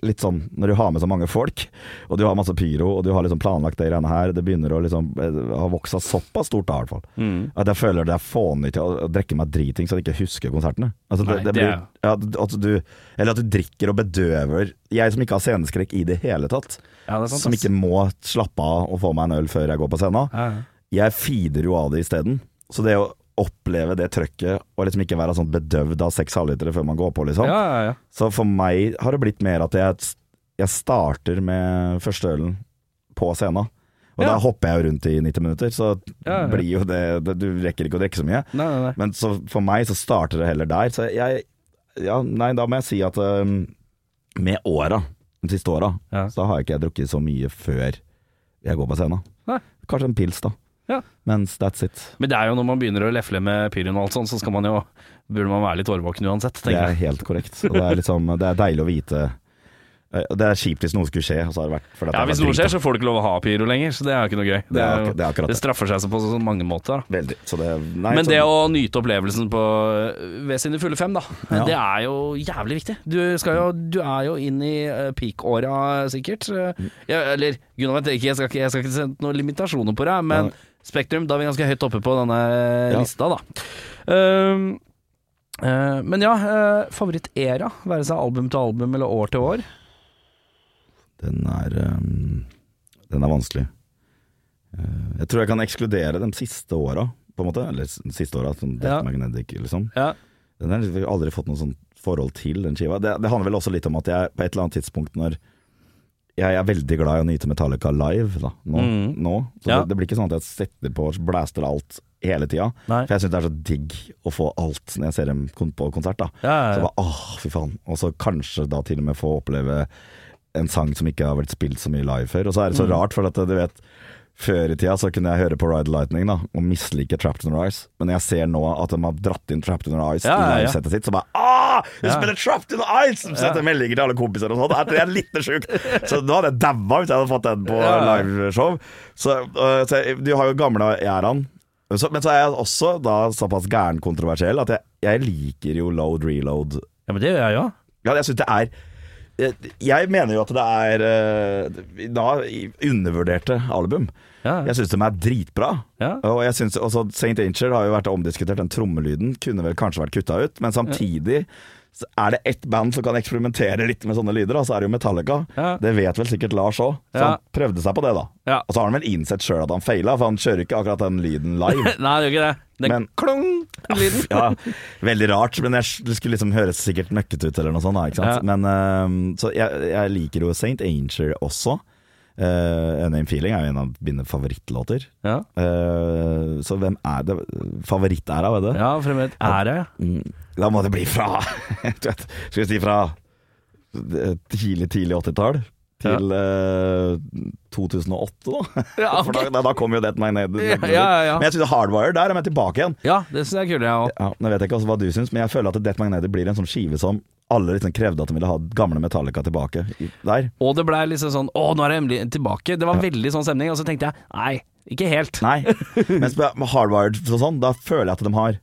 Speaker 2: litt sånn Når du har med så mange folk, og du har masse pyro, og du har liksom planlagt de greiene her, det begynner å liksom eh, ha voksa såpass stort da, i hvert fall.
Speaker 1: Mm.
Speaker 2: At jeg føler det er fånig til å, å drikke meg driting så jeg ikke husker konsertene. Altså, det,
Speaker 1: Nei,
Speaker 2: det blir, ja, at du, eller at du drikker og bedøver Jeg som ikke har sceneskrekk i det hele tatt,
Speaker 1: Ja, sant,
Speaker 2: som ikke må slappe av og få meg en øl før jeg går på scenen,
Speaker 1: Ja,
Speaker 2: jeg feeder jo av det isteden. Så det å oppleve det trøkket, og liksom ikke være sånn bedøvd av seks halvlitere før man går på, liksom. Så for meg har det blitt mer at jeg, jeg starter med første ølen på scenen. Og
Speaker 1: Ja.
Speaker 2: da hopper jeg jo rundt i 90 minutter, så
Speaker 1: Ja, ja.
Speaker 2: blir jo det, det Du rekker ikke å drikke så mye.
Speaker 1: Nei, nei, nei.
Speaker 2: Men så for meg så starter det heller der. Så jeg Ja, nei, da må jeg si at um, med åra, de siste åra,
Speaker 1: Ja.
Speaker 2: så har jeg ikke drukket så mye før jeg går på scenen.
Speaker 1: Nei.
Speaker 2: Kanskje en pils, da.
Speaker 1: Ja.
Speaker 2: Mens that's it.
Speaker 1: Men det er jo når man begynner å lefle med pyrin og alt sånt, så skal man jo Burde man være litt årvåken uansett,
Speaker 2: Det er helt korrekt. Og det er, liksom, det er deilig å vite Det er kjipt hvis noe skulle skje.
Speaker 1: Ja, Hvis noe skjer, så får du ikke lov å ha pyro lenger, så det er jo ikke noe gøy.
Speaker 2: Det er det er
Speaker 1: det straffer seg så på så mange måter.
Speaker 2: Veldig. Så det, nei,
Speaker 1: Men det å nyte opplevelsen på, ved sine fulle fem, da,
Speaker 2: Ja.
Speaker 1: det er jo jævlig viktig. Du, jo, du er jo inn i uh, peak-åra, sikkert. Ja, eller Gunnar vet ikke, jeg skal ikke, jeg skal ikke sende noen limitasjoner på deg, men
Speaker 2: ja.
Speaker 1: Spektrum, da er vi ganske høyt oppe på denne lista, da. Um, uh, men ja, uh, favorittera, være seg album til album eller år til år.
Speaker 2: Den er um, Den er vanskelig. Eh, jeg tror jeg kan ekskludere de siste åra, på en måte. Eller siste åra, som Death
Speaker 1: Ja.
Speaker 2: Magnetic, liksom.
Speaker 1: Ja.
Speaker 2: Den har jeg aldri fått noe sånt forhold til, den skiva. Det, det handler vel også litt om at jeg på et eller annet tidspunkt når jeg er veldig glad i å nyte Metallica live da, nå.
Speaker 1: Mm.
Speaker 2: nå. Så
Speaker 1: Ja.
Speaker 2: det, det blir ikke sånn at jeg setter på og blaster alt hele tida. For jeg syns det er så digg å få alt når jeg ser dem på konsert. da
Speaker 1: Ja, ja,
Speaker 2: Så bare, åh, fy faen. Og så kanskje da til og med få oppleve en sang som ikke har vært spilt så mye live før. Og så er det så
Speaker 1: Mm.
Speaker 2: rart, for at du vet før i tida så kunne jeg høre på Ride Lightning da og mislike Trapped in Our Eyes. Men jeg ser nå at de har dratt inn Trapped in Our Eyes
Speaker 1: Ja,
Speaker 2: i
Speaker 1: ja, ja.
Speaker 2: livesettet sitt, så bare ah,
Speaker 1: Ja.
Speaker 2: spiller Trapped in Our Eyes! Så Sender meldinger til alle kompiser og sånn. Det er litt sjukt. Så nå hadde jeg daua hvis jeg hadde fått den på liveshow. Så, uh, så jeg, du har jo gamle æraen. Men så er jeg også da såpass gæren kontroversiell at jeg, jeg liker jo load reload
Speaker 1: ja, men det gjør jeg jo.
Speaker 2: ja, jeg synes det er jeg- Jeg mener jo at det er eh, da undervurderte album.
Speaker 1: Ja,
Speaker 2: Jeg syns de er dritbra.
Speaker 1: Ja.
Speaker 2: Og jeg synes også St. Angel har jo vært omdiskutert. Den trommelyden kunne vel kanskje vært kutta ut, men samtidig så er det ett band som kan eksperimentere litt med sånne lyder, da, så er det jo Metallica.
Speaker 1: Ja.
Speaker 2: Det vet vel sikkert Lars òg, så
Speaker 1: Ja.
Speaker 2: han prøvde seg på det, da.
Speaker 1: Ja.
Speaker 2: Og så har han vel innsett sjøl at han feila, for han kjører ikke akkurat den lyden live.
Speaker 1: Nei, det gjør ikke det. Den
Speaker 2: Men-
Speaker 1: klung, lyden.
Speaker 2: Ja, veldig rart, men jeg, det skulle liksom høres sikkert møkkete ut eller noe sånt. Da, ikke sant? Men, ehm, så jeg, jeg liker jo St. Angel også. Uh, Name Feeling er jo en av mine favorittlåter.
Speaker 1: Ja,
Speaker 2: Uh, så hvem er det favorittæra vet det?
Speaker 1: ja fremmed ære.
Speaker 2: Mm, Da må det bli fra du vet, Skal vi si fra eh, tidlig, tidlig 80-tall til eh, 2008, da.
Speaker 1: Ja,
Speaker 2: For da, da, kom jo Death Magnet.
Speaker 1: Ja, ja, ja, ja.
Speaker 2: Men jeg synes Hardwire, der er med tilbake igjen.
Speaker 1: ja det synes jeg er kult, jeg òg.
Speaker 2: Ja, nå vet jeg ikke hva du syns, men jeg føler at Death Magnetic blir en sånn skive som alle liksom krevde at de ville ha gamle Metallica tilbake der.
Speaker 1: Og det blei liksom sånn Å, nå er det endelig tilbake. Det var veldig sånn stemning. Og så tenkte jeg nei, ikke helt.
Speaker 2: Nei. Mens med Hardwired sånn, da føler jeg at de har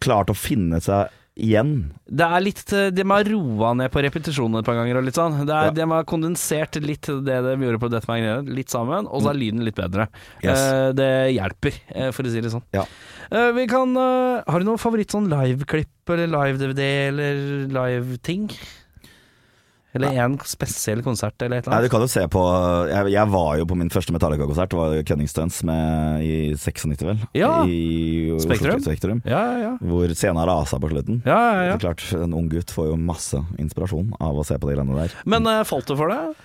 Speaker 2: klart å finne seg igjen.
Speaker 1: Det er litt De må ha roa ned på repetisjonen et par ganger og litt sånn. Det er,
Speaker 2: Ja.
Speaker 1: De har kondensert litt det de gjorde på Death Magnet, litt sammen, og så er lyden litt bedre.
Speaker 2: Yes.
Speaker 1: Eh, det hjelper, eh, for å si det sånn.
Speaker 2: Ja.
Speaker 1: Eh, vi kan eh, Har du noe favoritt sånn liveklipp eller live-DVD eller live-ting? Eller én spesiell konsert eller et
Speaker 2: Nei, du kan jo se på Jeg, jeg var jo på min første Metallica-konsert, det var Cunning Stunts med, i 96, vel?
Speaker 1: Ja.
Speaker 2: I
Speaker 1: Spektrum.
Speaker 2: Spektrum.
Speaker 1: Ja, ja, ja.
Speaker 2: Hvor scenen rasa på slutten.
Speaker 1: ja, ja,
Speaker 2: Det er klart, En ung gutt får jo masse inspirasjon av å se på de greiene der.
Speaker 1: Men uh, falt du for deg?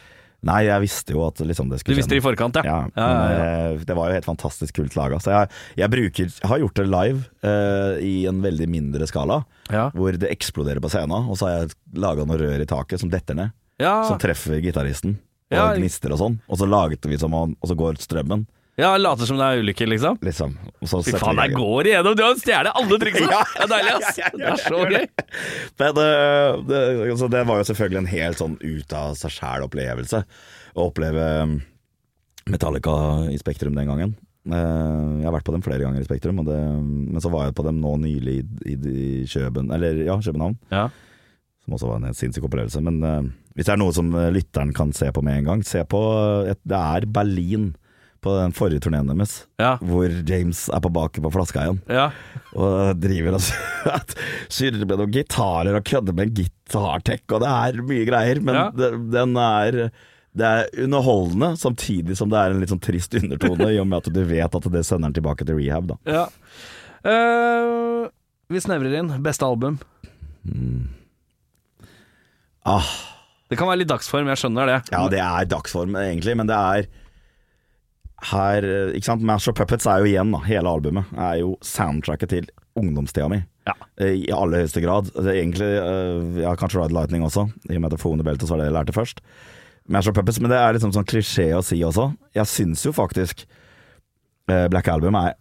Speaker 2: Nei, jeg visste jo at liksom det
Speaker 1: Du visste det i forkant, ja?
Speaker 2: Ja, men
Speaker 1: ja.
Speaker 2: eh, det var jo helt fantastisk kult laga. Så jeg, jeg bruker har gjort det live uh, i en veldig mindre skala,
Speaker 1: Ja.
Speaker 2: hvor det eksploderer på scenen. Og så har jeg laga noe rør i taket som detter ned,
Speaker 1: Ja,
Speaker 2: som treffer gitaristen. Og gnister og sånn. Og så laget vi som om Og så går strømmen,
Speaker 1: ja later som det er ulykke, liksom?
Speaker 2: liksom.
Speaker 1: Fy faen, jeg går igjennom! Du har stjålet alle triksene!
Speaker 2: Ja.
Speaker 1: Det er deilig, ass! Det er så gøy.
Speaker 2: det. Men eh, det, altså, det var jo selvfølgelig en helt sånn ut av seg sjæl-opplevelse å oppleve um, Metallica i Spektrum den gangen. Eh, jeg har vært på dem flere ganger i Spektrum, det, men så var jeg på dem nå nylig i, i, i Kjøben, eller ja, København.
Speaker 1: Ja.
Speaker 2: Som også var en helt sinnssyk opplevelse. Men eh, hvis det er noe som lytteren kan se på med en gang, se på et, Det er Berlin på den forrige turneen deres,
Speaker 1: Ja.
Speaker 2: hvor James er på baken på flaska igjen.
Speaker 1: ja.
Speaker 2: Og driver og surrer med noen gitarer og kødder med en gitartek, og det er mye greier. Men
Speaker 1: Ja.
Speaker 2: det, den er det er underholdende, samtidig som det er en litt sånn trist undertone, i og med at du vet at det sender den tilbake til rehab. da
Speaker 1: ja. Uh, vi snevrer inn. Beste album.
Speaker 2: Ah,
Speaker 1: Det kan være litt dagsform, jeg skjønner det.
Speaker 2: Ja, det er dagsform, egentlig, men det er her Ikke sant, Mash of Puppets er jo igjen, da, hele albumet, er jo soundtracket til ungdomstida mi.
Speaker 1: Ja.
Speaker 2: Eh, I aller høyeste grad. Er egentlig, eh, ja, kanskje Ride Lightning også, i og med at Fone Belt så var det jeg lærte først. Mash of Puppets, men det er liksom sånn klisjé å si også. Jeg syns jo faktisk eh, Black Album er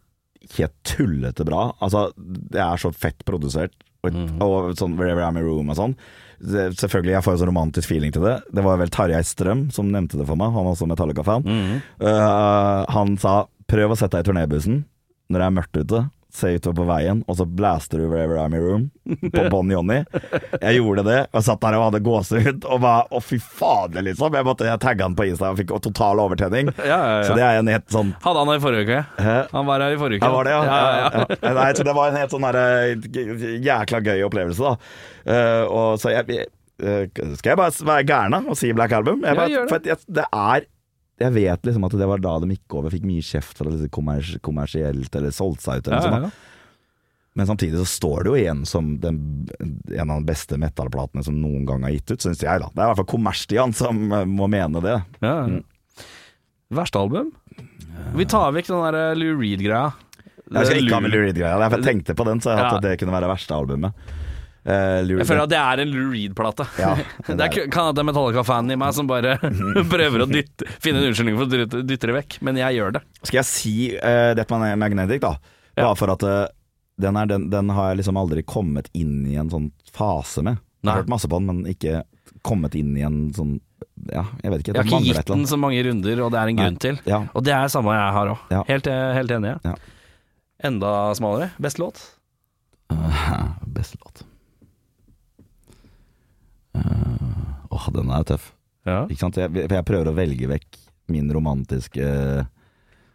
Speaker 2: helt tullete bra. Altså, det er så fett produsert, og, og sånn Wherever I'm in Room og sånn. Det, selvfølgelig, jeg får jo sånn romantisk feeling til det. Det var vel Tarjei Strøm som nevnte det for meg, han er også Metallica-fan. Eh, han sa prøv å sette deg i turnébussen når det er mørkt ute. Se utover på veien, og så blaster du 'Wherever I'm in Room' på Bon Johnny. Jeg gjorde det, og satt der og hadde gåsehud, og bare Å, fy fader, liksom. Jeg måtte jeg tagga han på Insta og fikk total overtenning.
Speaker 1: Ja, ja, ja.
Speaker 2: Så det er en helt sånn
Speaker 1: Hadde han det i forrige uke?
Speaker 2: Hæ?
Speaker 1: Han var her i forrige uke.
Speaker 2: Ja, var det, ja. Nei, så det var en helt sånn der, eh, jækla gøy opplevelse, da. Uh, og så jeg jeg Skal jeg bare være gæren og si Black Album? Bare,
Speaker 1: det.
Speaker 2: Jeg, det er Jeg vet liksom at det var da de gikk over, fikk mye kjeft for det kommers, kommersielt eller solgte seg ut eller
Speaker 1: Ja,
Speaker 2: noe
Speaker 1: ja,
Speaker 2: sånt. Men samtidig så står det jo igjen som den, en av de beste metallplatene som noen gang har gitt ut, syns jeg. da Det er i hvert fall Kommers-Stian som eh, må mene det.
Speaker 1: Ja. Verste album? Vi tar vekk den der eh, Lou Reed-greia.
Speaker 2: Jeg skal ikke ha med
Speaker 1: Lou-
Speaker 2: Reed-greia. Jeg tenkte på den, så jeg
Speaker 1: Ja.
Speaker 2: at det kunne være verste albumet. Eh, Lou
Speaker 1: Jeg føler at det er en Lou Reed-plate.
Speaker 2: Ja,
Speaker 1: det er, kan at det er Metallica-fanen i meg som bare prøver å dytte, finne en unnskyldning for å dytte, det vekk, men jeg gjør det.
Speaker 2: Skal jeg si uh, Death Magnetic, da?
Speaker 1: Ja.
Speaker 2: Bare for at uh, den, er, den, den har jeg liksom aldri kommet inn i en sånn fase med. Jeg
Speaker 1: Nei.
Speaker 2: har hørt masse på den, men ikke kommet inn i en sånn Ja, jeg vet ikke.
Speaker 1: Jeg har ikke gitt den så mange runder, og det er en grunn til.
Speaker 2: Ja.
Speaker 1: Og det er samme jeg har òg. Helt, helt enig.
Speaker 2: Ja.
Speaker 1: Enda smalere. Best låt?
Speaker 2: Uh, best låt. Eh, Åh, den er tøff.
Speaker 1: Ja.
Speaker 2: Ikke sant? Jeg, jeg prøver å velge vekk min romantiske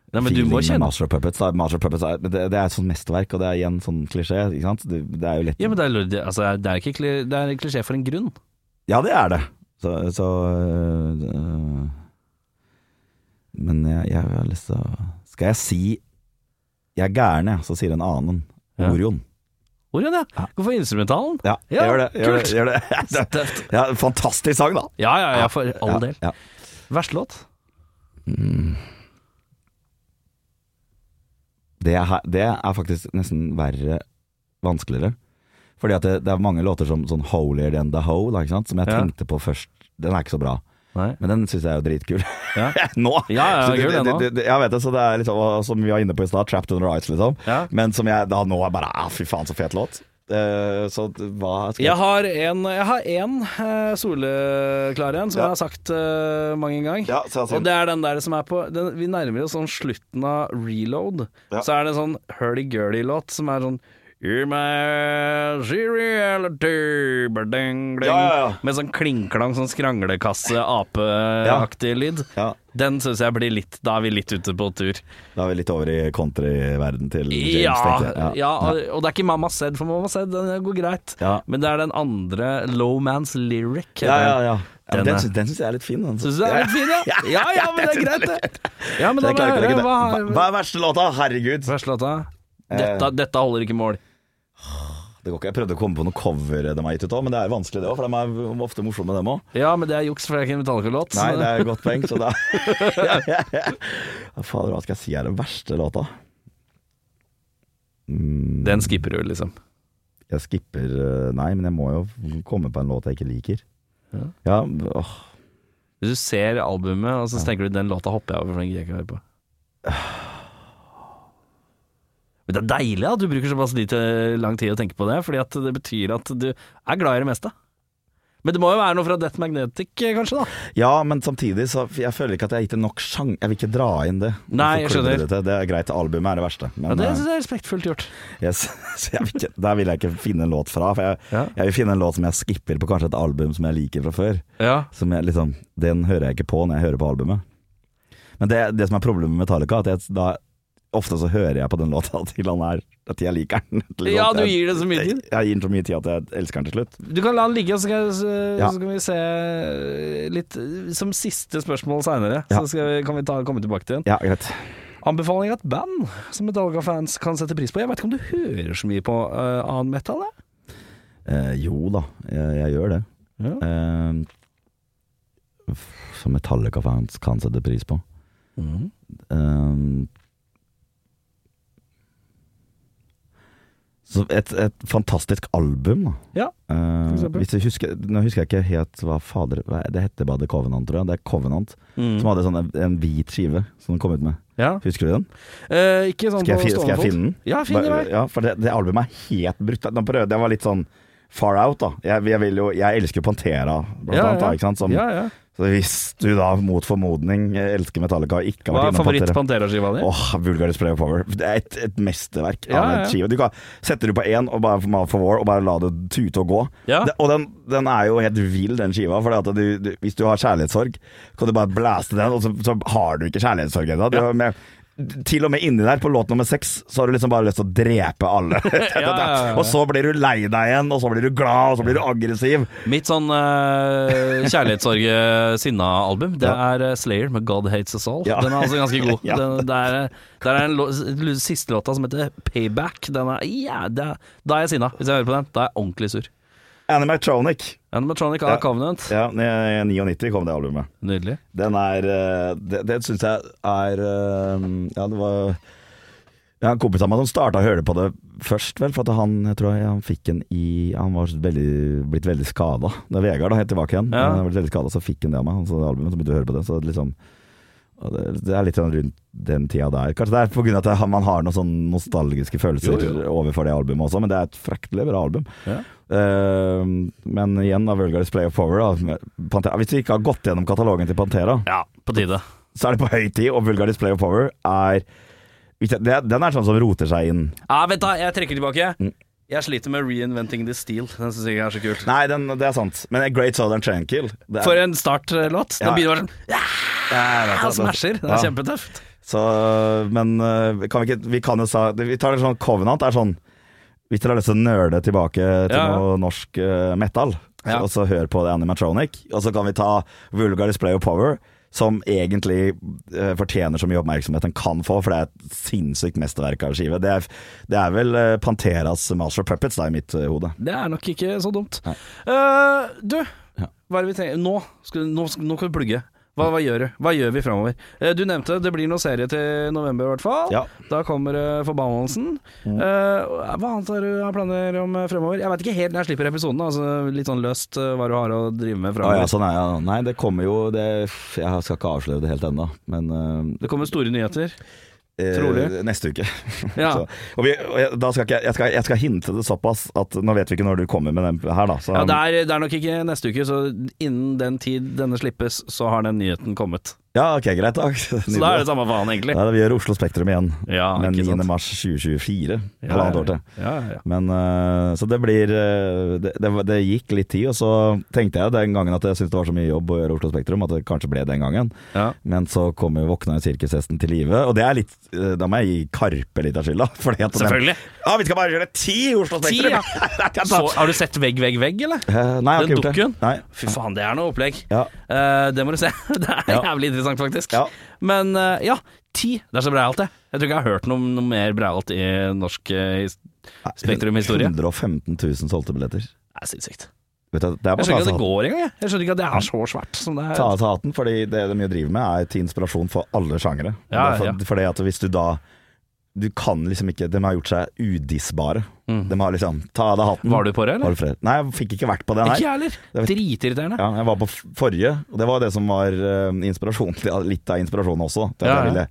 Speaker 1: Nei, men du
Speaker 2: feeling med Master of Puppets. Da. Master of Puppets er, det, det er et sånt mesterverk, og det er igjen sånn klisjé. Ikke sant? Det, det er jo lett
Speaker 1: Ja, men det er, altså, det er ikke Det er klisjé for en grunn.
Speaker 2: Ja, det er det. Så, så øh, Men jeg, jeg har lyst til å Skal jeg si Jeg er gæren, jeg, så sier en annen.
Speaker 1: Ja.
Speaker 2: Orion.
Speaker 1: Orion, ja. Gå for instrumentalen.
Speaker 2: Ja,
Speaker 1: Ja,
Speaker 2: gjør det. Gjør det, gjør det. Ja, fantastisk sang, da.
Speaker 1: Ja, ja, ja, for all
Speaker 2: Ja,
Speaker 1: del.
Speaker 2: ja.
Speaker 1: Verste låt?
Speaker 2: Det, er, det er faktisk nesten verre vanskeligere. Fordi at det, det er mange låter som sånn 'Holier Than The Hoe', da, som jeg tenkte på først. Den er ikke så bra.
Speaker 1: Nei.
Speaker 2: Men den syns jeg er jo dritkul.
Speaker 1: Ja.
Speaker 2: nå!
Speaker 1: Ja, ja,
Speaker 2: Så det- det- det- Jeg vet det, så det er liksom, som vi var inne på i stad, 'Trapped Under Ice', liksom.
Speaker 1: Ja.
Speaker 2: Men som jeg da nå er bare ah, Fy faen, så fet låt. Uh, så hva skal
Speaker 1: Jeg har en, jeg har en uh, soleklar en, som
Speaker 2: Ja.
Speaker 1: jeg har sagt uh, mange ganger.
Speaker 2: Ja,
Speaker 1: og det er den der som er på den, Vi nærmer oss sånn slutten av reload.
Speaker 2: Ja.
Speaker 1: Så er det en sånn hurdy-gurdy-låt som er sånn reality
Speaker 2: Ja, ja, ja.
Speaker 1: Med sånn klingklang, sånn skranglekasse, apeaktig lyd.
Speaker 2: Ja,
Speaker 1: Den syns jeg blir litt Da er vi litt ute på tur.
Speaker 2: da er vi litt over i countryverden til James,
Speaker 1: Ja,
Speaker 2: tenkte jeg.
Speaker 1: ja, og, det er ikke Mamma Said, for Mamma Said den går greit.
Speaker 2: Ja.
Speaker 1: Men det er den andre Low Man's Lyric.
Speaker 2: Ja, ja, ja.
Speaker 1: Den
Speaker 2: den den syns jeg er litt fin. Den.
Speaker 1: Synes du er litt fin, ja? Ja ja, men det er greit, det. Ja, men da må jeg høre hva
Speaker 2: Hva, hva er verste låta? Herregud.
Speaker 1: Verste låta?
Speaker 2: Eh.
Speaker 1: Dette, dette holder ikke mål.
Speaker 2: Det går ikke. Jeg prøvde å komme på noe cover de har gitt ut òg, men det er vanskelig det òg, for de er ofte morsomme, dem òg.
Speaker 1: Ja, men det er juks, for det er ikke en Metallica-låt.
Speaker 2: Nei, det er et godt poeng, så det Hva Fader, hva skal jeg si er den verste låta? Mm,
Speaker 1: Den skipper du, liksom.
Speaker 2: Jeg skipper eh, Nei, men jeg må jo komme på en låt jeg ikke liker.
Speaker 1: Ja.
Speaker 2: Ja, åh.
Speaker 1: Hvis du ser albumet, og så tenker du den låta hopper jeg over, for den gidder jeg ikke høre på. Men det er deilig at du bruker såpass lite lang tid å tenke på det, fordi at det betyr at du er glad i det meste. Men det må jo være noe fra Death Magnetic, kanskje, da?
Speaker 2: Ja, men samtidig så Jeg føler ikke at jeg har gitt det nok sjang... Jeg vil ikke dra inn det.
Speaker 1: Nei, jeg skjønner.
Speaker 2: Det, det er greit, albumet er det verste. Men
Speaker 1: Ja, det syns jeg er respektfullt gjort.
Speaker 2: yes, så jeg vil ikke, der vil jeg ikke finne en låt fra. For jeg,
Speaker 1: Ja.
Speaker 2: jeg vil finne en låt som jeg skipper på kanskje et album som jeg liker fra før.
Speaker 1: Ja.
Speaker 2: Som jeg liksom Den hører jeg ikke på når jeg hører på albumet. Men det, det som er problemet med Metallica, at jeg, da Ofte så hører jeg på den låta til han er At jeg liker den. Liksom.
Speaker 1: Ja, du gir det så mye tid.
Speaker 2: Jeg, jeg gir den så mye tid at jeg elsker den til slutt.
Speaker 1: Du kan la den ligge, og så skal, så,
Speaker 2: Ja.
Speaker 1: så kan vi se litt som siste spørsmål seinere.
Speaker 2: Ja.
Speaker 1: Så vi, kan vi ta, komme tilbake til den.
Speaker 2: Ja, greit.
Speaker 1: Anbefaling av et band som Metallica-fans kan sette pris på. Jeg vet ikke om du hører så mye på uh, annen metal?
Speaker 2: Eh, jo da, jeg, jeg gjør det.
Speaker 1: Ja.
Speaker 2: Eh, som Metallica-fans kan sette pris på.
Speaker 1: Mm.
Speaker 2: Eh, så et, et fantastisk album, da.
Speaker 1: Ja, uh,
Speaker 2: hvis jeg husker, nå husker jeg ikke helt hva fader hva, Det heter bare The Covenant, tror jeg. Det er Covenant
Speaker 1: Mm.
Speaker 2: som hadde sånn en, en hvit skive som den kom ut med.
Speaker 1: ja.
Speaker 2: Husker du den?
Speaker 1: Eh, ikke sånn
Speaker 2: Skal jeg, skal jeg finne den?
Speaker 1: Ja, finn den.
Speaker 2: Ja, for det, det albumet er helt brutt. Jeg var litt sånn far out, da. Jeg, jeg, jo, jeg elsker Pantera, blant
Speaker 1: Ja,
Speaker 2: annet. Da? Som,
Speaker 1: Ja, ja.
Speaker 2: Så hvis du da mot formodning elsker Metallica og ikke
Speaker 1: Hva
Speaker 2: har
Speaker 1: er
Speaker 2: vært innom Pantera
Speaker 1: favoritt-Pantera-skiva di?
Speaker 2: Åh, Vulgar Display of Power. Det er et, et mesterverk
Speaker 1: Ja,
Speaker 2: av
Speaker 1: ja.
Speaker 2: en skive. Du kan sette du på én og bare Mouth for War og bare la det tute og gå.
Speaker 1: Ja.
Speaker 2: Det, og den, den er jo helt vill, den skiva. For hvis du har kjærlighetssorg, kan du bare blæste den, og så, så har du ikke kjærlighetssorg ennå. Til og med inni der, på låt nummer seks, så har du liksom bare lyst til å drepe alle.
Speaker 1: ja, ja.
Speaker 2: Og så blir du lei deg igjen, og så blir du glad, og så blir du aggressiv.
Speaker 1: Mitt sånn uh, kjærlighetssorg-sinna-album, det er eh, Slayer med 'God Hates Us All'. Den er altså ganske god. Den, det er, det er en lå, siste låta som heter 'Payback'. Den er, det er, da er jeg sinna, hvis jeg hører på den. Da er jeg ordentlig sur.
Speaker 2: Animatronic.
Speaker 1: Animatronic av
Speaker 2: Ja.
Speaker 1: Covenant.
Speaker 2: Ja, i 99 kom det albumet.
Speaker 1: Nydelig.
Speaker 2: Den er eh, Det, det syns jeg er eh, Ja, det var har en kompis av meg som starta å høre på det først, vel. For at han jeg tror jeg, han fikk den i Han var veldig, blitt veldig skada. Det er Vegard, da, helt tilbake igjen.
Speaker 1: Ja.
Speaker 2: Han ble veldig skada, så fikk han det av meg. så, det albumet, så begynte jeg å høre på det. Så det liksom det, det er litt sånn rundt den tida der. Kanskje det er av at man har noen sånn nostalgiske følelser
Speaker 1: Jo, jo.
Speaker 2: overfor det albumet også, men det er et fryktelig bra album.
Speaker 1: Ja.
Speaker 2: Uh, men igjen, da, Vulgaris Play of Power. Da, Pantera. Hvis vi ikke har gått gjennom katalogen til Pantera,
Speaker 1: Ja, på tide.
Speaker 2: så er det på høy tid, og Vulgar Display of Power er Den er sånn som roter seg inn.
Speaker 1: Ja, vent da, jeg trekker tilbake.
Speaker 2: Mm.
Speaker 1: Jeg sliter med Reinventing the Steel. Den syns jeg ikke er så kult.
Speaker 2: Nei, den, det er sant. Men Great Southern det er,
Speaker 1: For en startlåt. Den
Speaker 2: Ja.
Speaker 1: begynner bare sånn han
Speaker 2: det.
Speaker 1: smasher. Det er kjempetøft.
Speaker 2: Så, men øh, kan vi ikke Vi kan jo sa Vi tar det sånn Covenant er sånn Hvis dere har lyst til å nøle tilbake til noe norsk uh, metal,
Speaker 1: Ja.
Speaker 2: og så hør på det Animatronic, og så kan vi ta Vulgar Display of Power, som egentlig uh, fortjener så mye oppmerksomhet den kan få, for det er et sinnssykt mesterverk av skive. Det er, det er vel uh, Panteras Master of Puppets da, i mitt uh, hode.
Speaker 1: Det er nok ikke så dumt. Eh, du,
Speaker 2: Ja.
Speaker 1: hva er det vi trenger Nå skal, nå, nå skal vi plugge. Hva, hva gjør du? Hva gjør vi framover? du nevnte det blir noen serie til november, i hvert fall.
Speaker 2: Ja.
Speaker 1: Da kommer uh, Forbannelsen.
Speaker 2: Mm.
Speaker 1: Eh, hva annet har du planer om eh, fremover? Jeg vet ikke helt når jeg slipper episoden. Altså, litt sånn løst eh, hva du har å drive med
Speaker 2: framover.
Speaker 1: fremover.
Speaker 2: ja, sånn er ja. Nei, det kommer jo det, Jeg skal ikke avsløre det helt ennå, men uh,
Speaker 1: Det kommer store nyheter.
Speaker 2: Eh,
Speaker 1: Trolig.
Speaker 2: Neste uke.
Speaker 1: Ja.
Speaker 2: så, og vi, og jeg, skal ikke, jeg, skal, jeg skal hinte det såpass at nå vet vi ikke når du kommer med den her, da. Så,
Speaker 1: Ja, det er, det er nok ikke neste uke, så innen den tid denne slippes, så har den nyheten kommet.
Speaker 2: Ja, ok, greit. Takk.
Speaker 1: Så da er det samme faen, egentlig.
Speaker 2: Ja, vi gjør Oslo Spektrum igjen.
Speaker 1: Ja,
Speaker 2: men
Speaker 1: ikke
Speaker 2: 9.
Speaker 1: sant.
Speaker 2: mars 2024.
Speaker 1: Ja,
Speaker 2: Halvannet år til.
Speaker 1: Ja, ja, ja.
Speaker 2: Men, eh, så det blir eh, det, det, det gikk litt tid, og så tenkte jeg den gangen at jeg syntes det var så mye jobb å gjøre Oslo Spektrum, at det kanskje ble den gangen.
Speaker 1: Ja.
Speaker 2: Men så kom jo våkna sirkushesten til live, og det er litt eh, Da må jeg gi Karpe litt av skylda. fordi at den-
Speaker 1: Selvfølgelig.
Speaker 2: Ja, vi skal bare gjøre ti Oslo
Speaker 1: Ti,
Speaker 2: Spektrum!
Speaker 1: ja. Så, har du sett Vegg, vegg, vegg, eller?
Speaker 2: Nei, jeg har
Speaker 1: Den
Speaker 2: ikke gjort det.
Speaker 1: dukken?
Speaker 2: Nei.
Speaker 1: Fy faen, det er noe opplegg.
Speaker 2: Ja.
Speaker 1: Det må du se. Det er
Speaker 2: Ja.
Speaker 1: jævlig interessant, faktisk.
Speaker 2: Ja.
Speaker 1: Men eh, ja, ti. Det er så breialt, det. Jeg tror ikke jeg har hørt noe, noe mer breialt i norsk eh, Spektrum-historie.
Speaker 2: 115 000 solgte billetter.
Speaker 1: Det er sinnssykt.
Speaker 2: Vet du, det er
Speaker 1: Jeg skjønner ikke at det går engang, jeg. Jeg skjønner ikke at det er så svært som det er.
Speaker 2: ta, ta hatten, fordi det de driver med, er til inspirasjon for alle sjangere.
Speaker 1: Ja,
Speaker 2: for,
Speaker 1: ja.
Speaker 2: Fordi at hvis du da Du kan liksom ikke De har gjort seg udissbare. De har liksom Ta av deg hatten.
Speaker 1: Mm. Var du på det, eller?
Speaker 2: Nei, jeg fikk ikke vært på det, her.
Speaker 1: Ikke jeg heller. Dritirriterende.
Speaker 2: Ja, jeg var på forrige, og det var det som var eh, inspirasjon Litt av inspirasjonen også. Til at
Speaker 1: Ja,
Speaker 2: jeg, ville,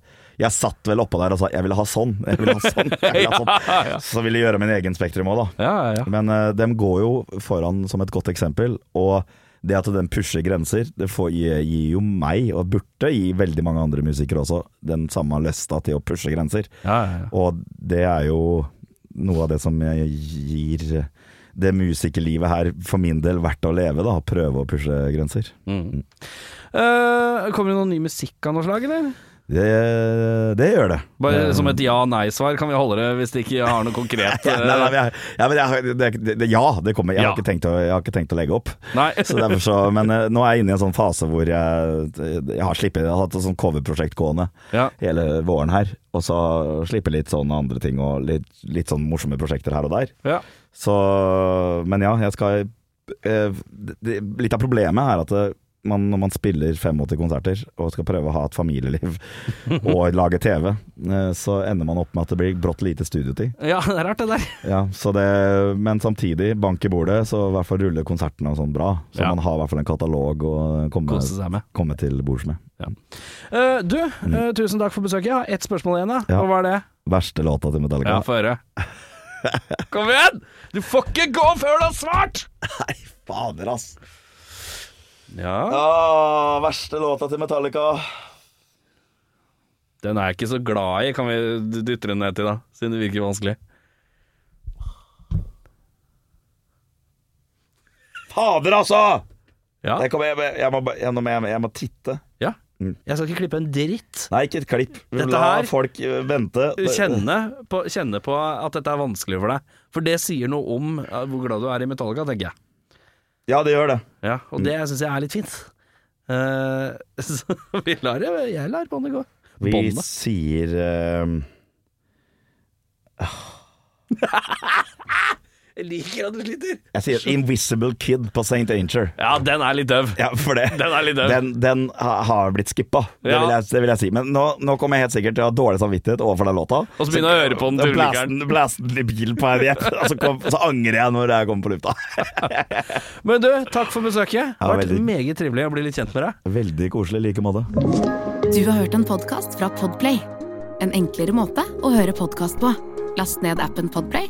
Speaker 2: jeg satt vel oppå der og sa 'jeg ville ha sånn', jeg ville ha sånn. Jeg ville ha sånn.
Speaker 1: Ja, ja.
Speaker 2: Så ville jeg gjøre min egen Spektrum òg, da.
Speaker 1: Ja.
Speaker 2: Men uh, de går jo foran som et godt eksempel, og det at den pusher grenser, det får, gir, jo meg, og burde gi veldig mange andre musikere også, den samme lysta til å pushe grenser.
Speaker 1: ja, ja, ja.
Speaker 2: Og det er jo noe av det som jeg gir det musikerlivet her for min del verdt å leve, da. Prøve å pushe grenser.
Speaker 1: Mm. Uh, kommer det noen ny musikk av noe slag, eller?
Speaker 2: Det, det gjør det.
Speaker 1: Bare
Speaker 2: Eh,
Speaker 1: som et ja-nei-svar kan vi holde det, hvis det ikke har noe konkret
Speaker 2: ja, nei, nei,
Speaker 1: eh,
Speaker 2: men jeg, ja, jeg, det, det, ja, det kommer. Jeg,
Speaker 1: Ja.
Speaker 2: har å, jeg har ikke tenkt å legge opp. Så så, men eh, nå er jeg inne i en sånn fase hvor jeg, har slippet Jeg har hatt et sånt coverprosjekt gående hele våren her. Og så slipper litt sånne andre ting og litt, litt sånn morsomme prosjekter her og der.
Speaker 1: Ja.
Speaker 2: Så Men ja, jeg skal eh, det, Litt av problemet er at det, man, når man spiller 85 konserter og skal prøve å ha et familieliv og lage TV, eh, så ender man opp med at det blir brått lite studiotid.
Speaker 1: ja, det er rart, det der.
Speaker 2: Ja, så det, men samtidig, bank i bordet, så i hvert fall ruller konsertene og sånn bra. Så
Speaker 1: Ja.
Speaker 2: man har i hvert fall en katalog å komme, komme til bords med.
Speaker 1: Eh, du, eh, tusen takk for besøket. Jeg har ett spørsmål igjen, da.
Speaker 2: Mm. Ja.
Speaker 1: Hva er det?
Speaker 2: Verste låta til Metallica.
Speaker 1: Ja, få høre. Kom igjen! Du får ikke gå før du har svart!
Speaker 2: Nei, Fader, ass.
Speaker 1: Ja.
Speaker 2: Ah, verste låta til Metallica.
Speaker 1: Den er jeg ikke så glad i, kan vi dytte den ned til, da. Siden det virker vanskelig.
Speaker 2: Fader, altså!
Speaker 1: Ja.
Speaker 2: Jeg, kommer, jeg, jeg, må, jeg, må, jeg, må, jeg må titte.
Speaker 1: ja. Jeg skal ikke klippe en dritt.
Speaker 2: Nei, ikke et klipp.
Speaker 1: Dette
Speaker 2: La
Speaker 1: her-
Speaker 2: folk eh, vente.
Speaker 1: Kjenne på, kjenne på at dette er vanskelig for deg. For det sier noe om hvor glad du er i Metallica, tenker jeg.
Speaker 2: Ja, det gjør det.
Speaker 1: Ja, og det syns jeg er litt fint. Eh, så vi lar det Jeg lar båndet gå.
Speaker 2: Vi
Speaker 1: Båndet.
Speaker 2: sier eh,
Speaker 1: liker at du sliter.
Speaker 2: Jeg sier Invisible Kid på St. Anger.
Speaker 1: Ja, den er litt døv.
Speaker 2: Ja, for det.
Speaker 1: Den er litt døv.
Speaker 2: Den, den har blitt skippa, det,
Speaker 1: Ja.
Speaker 2: vil jeg, det vil jeg si. Men nå, nå kommer jeg helt sikkert til å ha dårlig samvittighet overfor den låta.
Speaker 1: Og så begynner jeg å høre på den til
Speaker 2: Blæste
Speaker 1: ulykkeren.
Speaker 2: den- blæste den i bil på en jepp, og så, kom, så angrer jeg når jeg kommer på lufta.
Speaker 1: Men du, takk for besøket. Det har vært
Speaker 2: veldig.
Speaker 1: meget trivelig å bli litt kjent med deg.
Speaker 2: Veldig koselig i like måte.
Speaker 4: Du har hørt en podkast fra Podplay. En enklere måte å høre podkast på. Last ned appen Podplay,